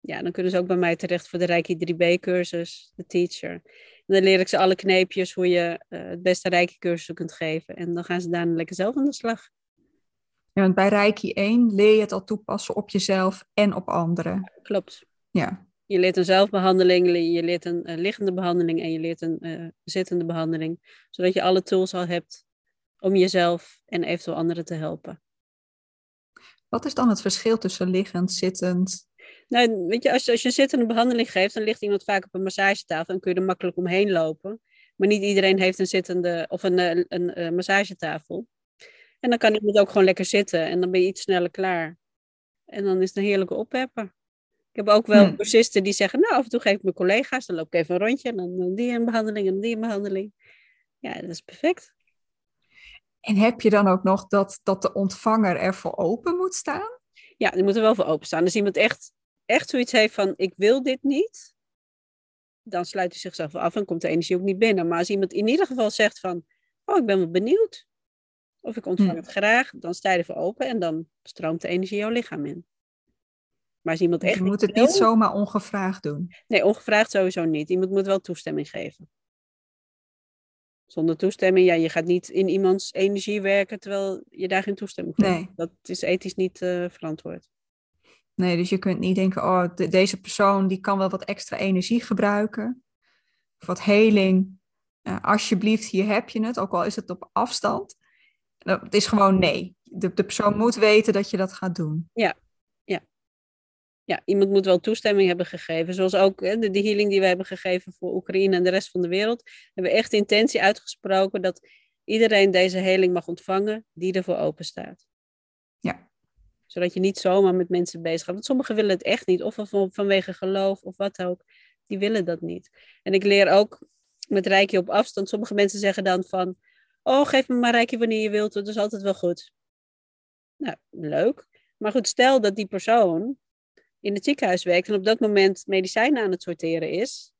Ja, dan kunnen ze ook bij mij terecht voor de Reiki 3B-cursus, de teacher. En dan leer ik ze alle kneepjes hoe je uh, het beste Reiki-cursus kunt geven. En dan gaan ze daarna lekker zelf aan de slag. Ja, want bij Reiki 1 leer je het al toepassen op jezelf en op anderen. Klopt. Ja. Je leert een zelfbehandeling, je leert een uh, liggende behandeling en je leert een uh, zittende behandeling. Zodat je alle tools al hebt om jezelf en eventueel anderen te helpen. Wat is dan het verschil tussen liggend, zittend? Nou, weet je, als, als je een zittende behandeling geeft, dan ligt iemand vaak op een massagetafel en kun je er makkelijk omheen lopen. Maar niet iedereen heeft een zittende of een, een, een, een massagetafel. En dan kan iemand ook gewoon lekker zitten en dan ben je iets sneller klaar. En dan is het een heerlijke ophepper. Ik heb ook wel hmm. cursisten die zeggen, nou af en toe geef ik mijn collega's, dan loop ik even een rondje en dan die een behandeling en die een behandeling. Ja, dat is perfect. En heb je dan ook nog dat, dat de ontvanger er voor open moet staan? Ja, die moet er wel voor openstaan. Als iemand echt, echt zoiets heeft van, ik wil dit niet, dan sluit hij zichzelf af en komt de energie ook niet binnen. Maar als iemand in ieder geval zegt van, oh, ik ben wel benieuwd, of ik ontvang het graag, dan sta je ervoor open en dan stroomt de energie jouw lichaam in. Maar als iemand echt. Je moet het niet zomaar ongevraagd doen. Nee, ongevraagd sowieso niet. Iemand moet wel toestemming geven. Zonder toestemming, ja, je gaat niet in iemands energie werken terwijl je daar geen toestemming voor hebt. Dat is ethisch niet uh, verantwoord. Nee, dus je kunt niet denken, oh, deze persoon die kan wel wat extra energie gebruiken. Of wat heling. Alsjeblieft, hier heb je het, ook al is het op afstand. Het is gewoon nee. De, de persoon moet weten dat je dat gaat doen. Ja, ja, iemand moet wel toestemming hebben gegeven. Zoals ook hè, de, healing die we hebben gegeven voor Oekraïne en de rest van de wereld. Hebben we echt intentie uitgesproken dat iedereen deze heling mag ontvangen die ervoor open staat. Zodat je niet zomaar met mensen bezig gaat. Want sommigen willen het echt niet. Of van, vanwege geloof of wat ook. Die willen dat niet. En ik leer ook met Rijkje op afstand. Sommige mensen zeggen dan van... Oh, geef me maar Rijkje wanneer je wilt. Dat is altijd wel goed. Nou, leuk. Maar goed, stel dat die persoon in het ziekenhuis werkt en op dat moment medicijnen aan het sorteren is.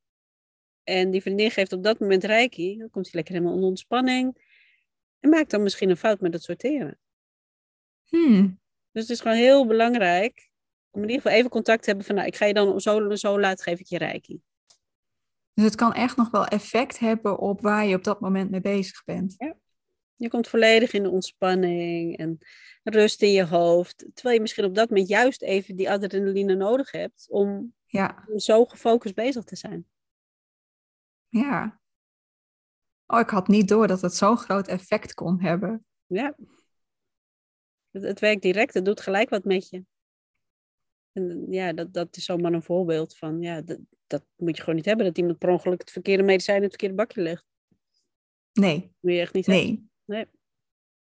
En die vriendin geeft op dat moment reiki, dan komt hij lekker helemaal onder ontspanning. En maakt dan misschien een fout met het sorteren. Hmm. Dus het is gewoon heel belangrijk om in ieder geval even contact te hebben van, nou, ik ga je dan zo zo laat, geef ik je reiki. Dus het kan echt nog wel effect hebben op waar je op dat moment mee bezig bent. Ja. Je komt volledig in de ontspanning en rust in je hoofd. Terwijl je misschien op dat moment juist even die adrenaline nodig hebt om, ja. zo gefocust bezig te zijn. Ja. Oh, ik had niet door dat het zo'n groot effect kon hebben. Ja. Het, het werkt direct, het doet gelijk wat met je. En ja, dat, dat is zomaar een voorbeeld van, ja, dat, dat moet je gewoon niet hebben. Dat iemand per ongeluk het verkeerde medicijn in het verkeerde bakje legt. Nee. moet je echt niet nee. Hebben. Nee.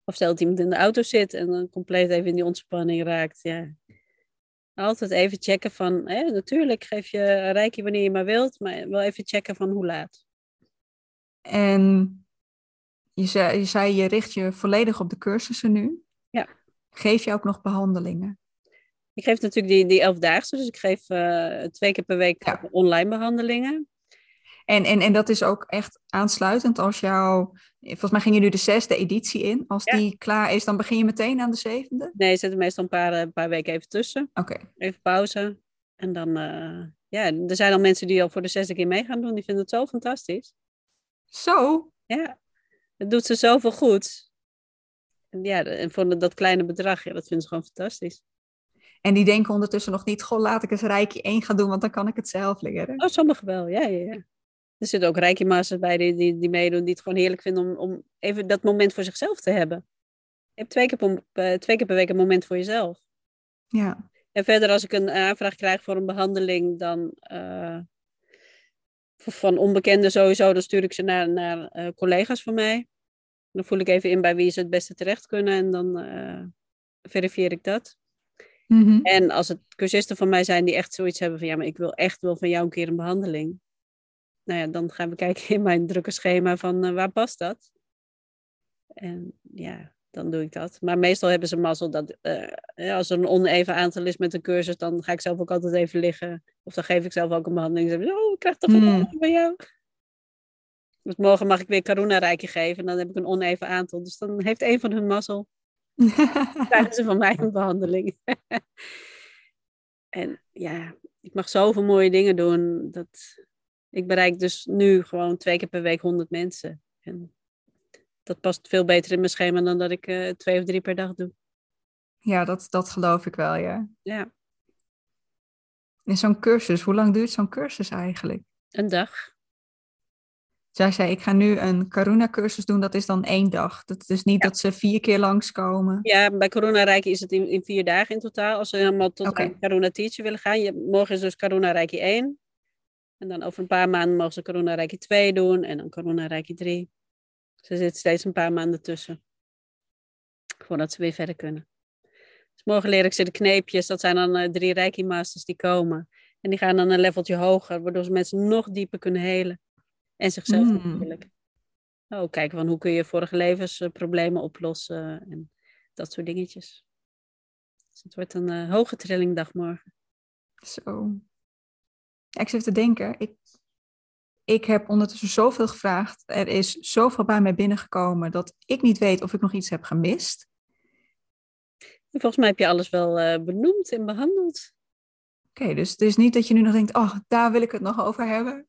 Of stel dat iemand in de auto zit en dan compleet even in die ontspanning raakt. Ja. Altijd even checken van, hè, natuurlijk geef je een reiki wanneer je maar wilt, maar wel even checken van hoe laat. En je zei, je zei, je richt je volledig op de cursussen nu. Geef je ook nog behandelingen? Ik geef natuurlijk die, die elfdaagse, dus ik geef uh, twee keer per week online behandelingen. En, en, en dat is ook echt aansluitend als jouw... Volgens mij ging je nu de zesde editie in. Als die klaar is, dan begin je meteen aan de zevende? Nee, er zitten meestal een paar, een paar weken even tussen. Oké. Even pauze. En dan... Uh, ja, er zijn al mensen die al voor de zesde keer mee gaan doen. Die vinden het zo fantastisch. Zo? Ja. Het doet ze zoveel goed. Ja, en voor dat kleine bedrag, ja, dat vinden ze gewoon fantastisch. En die denken ondertussen nog niet, goh, laat ik eens Rijkje 1 gaan doen, want dan kan ik het zelf leren. Oh, sommigen wel, ja, ja, ja. Er zitten ook Rijkje Masters bij die, die, die meedoen, die het gewoon heerlijk vinden om, om even dat moment voor zichzelf te hebben. Je hebt twee keer, per, eh, twee keer per week een moment voor jezelf. Ja. En verder, als ik een aanvraag krijg voor een behandeling, dan uh, van onbekenden sowieso, dan stuur ik ze naar, naar uh, collega's van mij. Dan voel ik even in bij wie ze het beste terecht kunnen en dan uh, verifieer ik dat. Mm -hmm. En als het cursisten van mij zijn die echt zoiets hebben van ja, maar ik wil echt wel van jou een keer een behandeling. Nou ja, dan gaan we kijken in mijn drukke schema van uh, waar past dat? En ja, dan doe ik dat. Maar meestal hebben ze mazzel dat uh, als er een oneven aantal is met een cursus, dan ga ik zelf ook altijd even liggen. Of dan geef ik zelf ook een behandeling. Dan zeg ik, oh, ik krijg toch een behandeling mm. bij jou. Dus morgen mag ik weer Karuna Rijkje geven. En dan heb ik een oneven aantal. Dus dan heeft een van hun mazzel. [LAUGHS] krijgen ze van mij een behandeling. [LAUGHS] en ja, ik mag zoveel mooie dingen doen. Dat ik bereik dus nu gewoon twee keer per week honderd mensen. En dat past veel beter in mijn schema dan dat ik uh, twee of drie per dag doe. Ja, dat, dat geloof ik wel, ja. Ja. In zo'n cursus, hoe lang duurt zo'n cursus eigenlijk? Een dag. Zij zei, ik ga nu een Karuna-cursus doen, dat is dan één dag. Dat is niet Ja. dat ze vier keer langskomen. Ja, bij Corona Rijkje is het in, in vier dagen in totaal. Als ze helemaal tot Oké. aan Corona Teacher willen gaan. Je, morgen is dus Corona Rijkje 1. En dan over een paar maanden mogen ze Corona Rijkje 2 doen. En dan Corona Rijkje 3. Dus er zit steeds een paar maanden tussen. Voordat ze weer verder kunnen. Dus morgen leer ik ze de kneepjes. Dat zijn dan eh, drie Reiki Masters die komen. En die gaan dan een leveltje hoger. Waardoor ze mensen nog dieper kunnen helen. En zichzelf Mm. natuurlijk. Oh, kijken van hoe kun je vorige levensproblemen oplossen. En dat soort dingetjes. Dus het wordt een eh, hoge trillingdag morgen. Zo. Ja, ik zit te denken, ik, ik heb ondertussen zoveel gevraagd. Er is zoveel bij mij binnengekomen dat ik niet weet of ik nog iets heb gemist. En volgens mij heb je alles wel eh, benoemd en behandeld. Oké, dus het is niet dat je nu nog denkt, oh, daar wil ik het nog over hebben.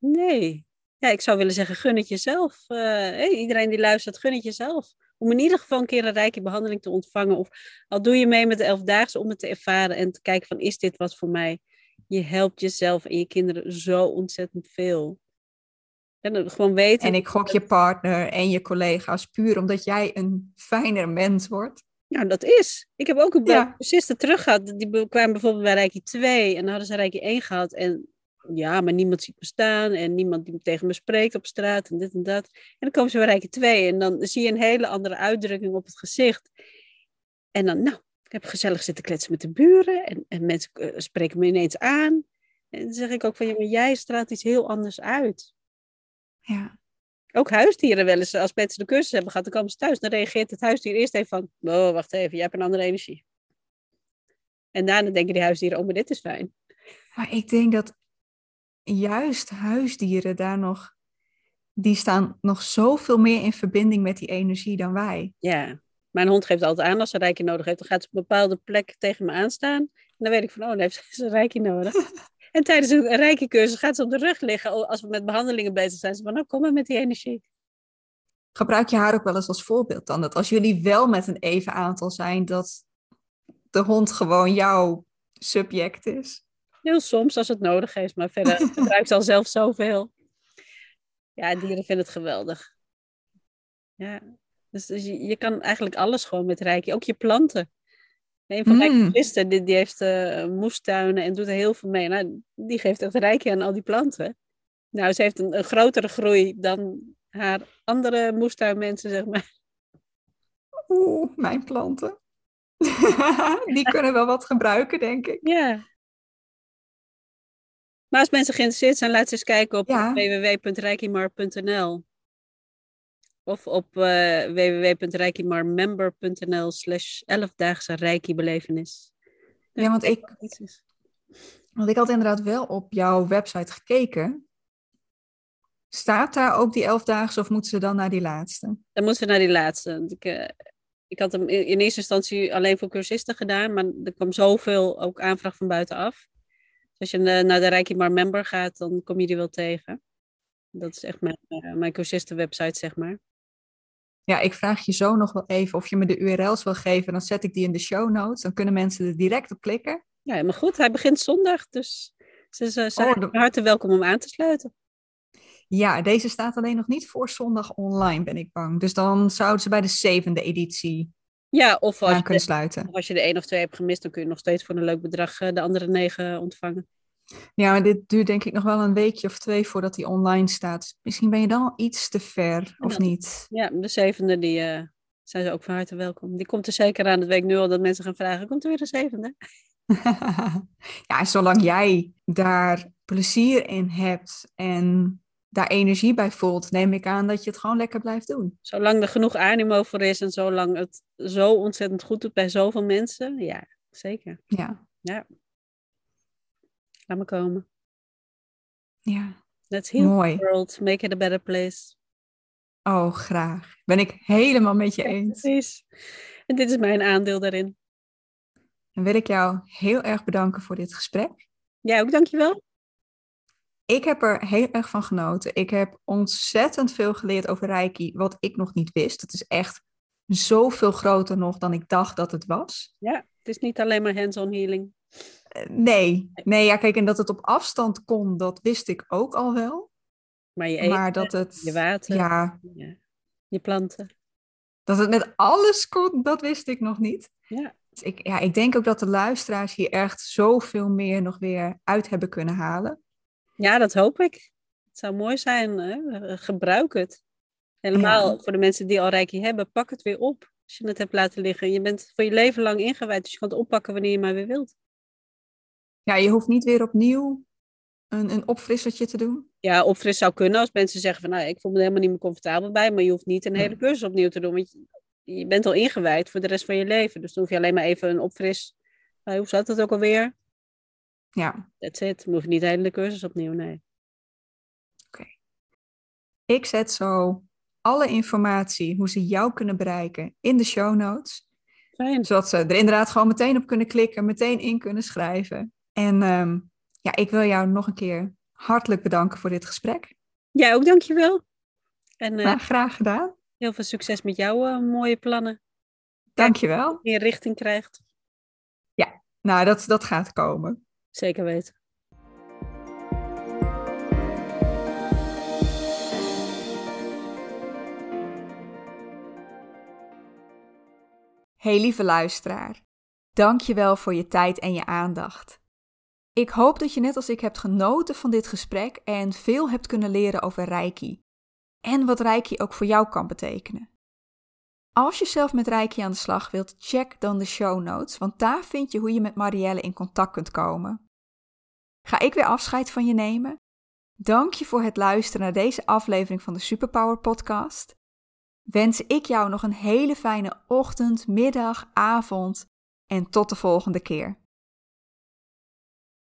Nee. Ja, ik zou willen zeggen, gun het jezelf. Eh, hey, iedereen die luistert, gun het jezelf. Om in ieder geval een keer een rijke behandeling te ontvangen. Of al doe je mee met de Elfdaagse om het te ervaren en te kijken van, is dit wat voor mij? Je helpt jezelf en je kinderen zo ontzettend veel. En dan gewoon weten... En ik gok je partner en je collega's puur omdat jij een fijner mens wordt. Nou, dat is. Ik heb ook een Ja. cursisten terug gehad. Die kwamen bijvoorbeeld bij Rijkje 2 en dan hadden ze Rijkje 1 gehad. En ja, maar niemand ziet me staan en niemand die tegen me spreekt op straat en dit en dat. En dan komen ze bij Rijkje 2 en dan zie je een hele andere uitdrukking op het gezicht. En dan, nou, ik heb gezellig zitten kletsen met de buren en, en mensen eh, spreken me ineens aan. En dan zeg ik ook van, ja, maar jij straalt iets heel anders uit. Ja. Ook huisdieren wel eens, als mensen de cursus hebben gehad, dan komen ze thuis. Dan reageert het huisdier eerst even van, oh, wacht even, jij hebt een andere energie. En daarna denken die huisdieren, oh, maar dit is fijn. Maar ik denk dat juist huisdieren daar nog, die staan nog zoveel meer in verbinding met die energie dan wij. Ja, mijn hond geeft altijd aan als ze rijkje nodig heeft. Dan gaat ze op een bepaalde plek tegen me aanstaan. En dan weet ik van, oh, dan heeft ze een rijkje nodig. [LAUGHS] en tijdens een rijke cursus gaat ze op de rug liggen. Als we met behandelingen bezig zijn, ze van, nou, kom maar met die energie. Gebruik je haar ook wel eens als voorbeeld dan? Dat als jullie wel met een even aantal zijn, dat de hond gewoon jouw subject is. Heel soms als het nodig is, maar verder [LAUGHS] gebruikt ze al zelf zoveel. Ja, dieren vinden het geweldig. Ja, dus, dus je, je kan eigenlijk alles gewoon met rijkje, ook je planten. Een van mijn Mm. die heeft eh, moestuinen en doet er heel veel mee. Nou, die geeft echt rijkje aan al die planten. Nou, ze heeft een, een grotere groei dan haar andere moestuinmensen, zeg maar. Oeh, mijn planten. [LAUGHS] die kunnen wel wat gebruiken, denk ik. Ja. Maar als mensen geïnteresseerd zijn, laat ze eens kijken op Ja. www.reikimar.nl of op eh www.reikimarmember.nl slash 11-daagse reiki-belevenis. Ja, want ik. Want ik had inderdaad wel op jouw website gekeken. Staat daar ook die elfdaagse of moeten ze dan naar die laatste? Dan moeten ze naar die laatste. Ik, uh, ik had hem in, eerste instantie alleen voor cursisten gedaan, maar er kwam zoveel ook aanvraag van buitenaf. Als je naar de Reiki member gaat, dan kom je die wel tegen. Dat is echt mijn, uh, mijn website, zeg maar. Ja, ik vraag je zo nog wel even of je me de URL's wil geven. Dan zet ik die in de show notes. Dan kunnen mensen er direct op klikken. Ja, maar goed. Hij begint zondag. Dus ze zijn oh, de... harte welkom om aan te sluiten. Ja, deze staat alleen nog niet voor zondag online, ben ik bang. Dus dan zouden ze bij de zevende editie ja, of als, aan kunnen sluiten. Of als je de één of twee hebt gemist, dan kun je nog steeds voor een leuk bedrag eh, de andere negen ontvangen. Ja, maar dit duurt denk ik nog wel een weekje of twee voordat die online staat. Misschien ben je dan al iets te ver, of niet? Ja, de zevende, die uh, zijn ze ook van harte welkom. Die komt er zeker aan. Dat weet ik nu al dat mensen gaan vragen, komt er weer de zevende? [LAUGHS] ja, zolang jij daar plezier in hebt en daar energie bij voelt, neem ik aan dat je het gewoon lekker blijft doen. Zolang er genoeg animo voor is en zolang het zo ontzettend goed doet bij zoveel mensen, ja, zeker. Ja. Ja. Laat me komen. Ja. Let's heal Mooi. the world, make it a better place. Oh, graag. Ben ik helemaal met je eens. precies. En dit is mijn aandeel daarin. Dan wil ik jou heel erg bedanken voor dit gesprek. Jij ook, dankjewel. Ik heb er heel erg van genoten. Ik heb ontzettend veel geleerd over Reiki, wat ik nog niet wist. Het is echt zoveel groter nog dan ik dacht dat het was. Ja, het is niet alleen maar hands-on healing. Eh, nee, nee, ja, kijk, en dat het op afstand kon, dat wist ik ook al wel. Maar je eten, maar dat het, je water, ja, ja, je planten. Dat het met alles kon, dat wist ik nog niet. Ja. Dus ik, ja, ik denk ook dat de luisteraars hier echt zoveel meer nog weer uit hebben kunnen halen. Ja, dat hoop ik. Het zou mooi zijn. Hè? Gebruik het. Helemaal voor de mensen die al Reiki hebben, pak het weer op. Als je het hebt laten liggen. Je bent voor je leven lang ingewijd, dus je kan het oppakken wanneer je maar weer wilt. Ja, je hoeft niet weer opnieuw een, een opfrissertje te doen. Ja, opfris zou kunnen als mensen zeggen van nou, ik voel me er helemaal niet meer comfortabel bij, maar je hoeft niet een hele cursus opnieuw te doen, want je, je, bent al ingewijd voor de rest van je leven. Dus dan hoef je alleen maar even een opfris. Nou, hoe zat het ook alweer? Ja. That's it. We hoeven niet de hele cursus opnieuw, nee. Oké. Ik zet zo alle informatie, hoe ze jou kunnen bereiken, in de show notes. Fijn. Zodat ze er inderdaad gewoon meteen op kunnen klikken, meteen in kunnen schrijven. En ehm, ja, ik wil jou nog een keer hartelijk bedanken voor dit gesprek. Jij ook, dankjewel. En, uh, nou, graag gedaan. Heel veel succes met jouw uh, mooie plannen. Dankjewel. Meer richting krijgt. Ja, nou, dat, dat gaat komen. Zeker weten. Hey lieve luisteraar, dank je wel voor je tijd en je aandacht. Ik hoop dat je net als ik hebt genoten van dit gesprek en veel hebt kunnen leren over Reiki. En wat Reiki ook voor jou kan betekenen. Als je zelf met Reiki aan de slag wilt, check dan de show notes, want daar vind je hoe je met Marielle in contact kunt komen. Ga ik weer afscheid van je nemen? Dank je voor het luisteren naar deze aflevering van de Superpower Podcast. Wens ik jou nog een hele fijne ochtend, middag, avond en tot de volgende keer.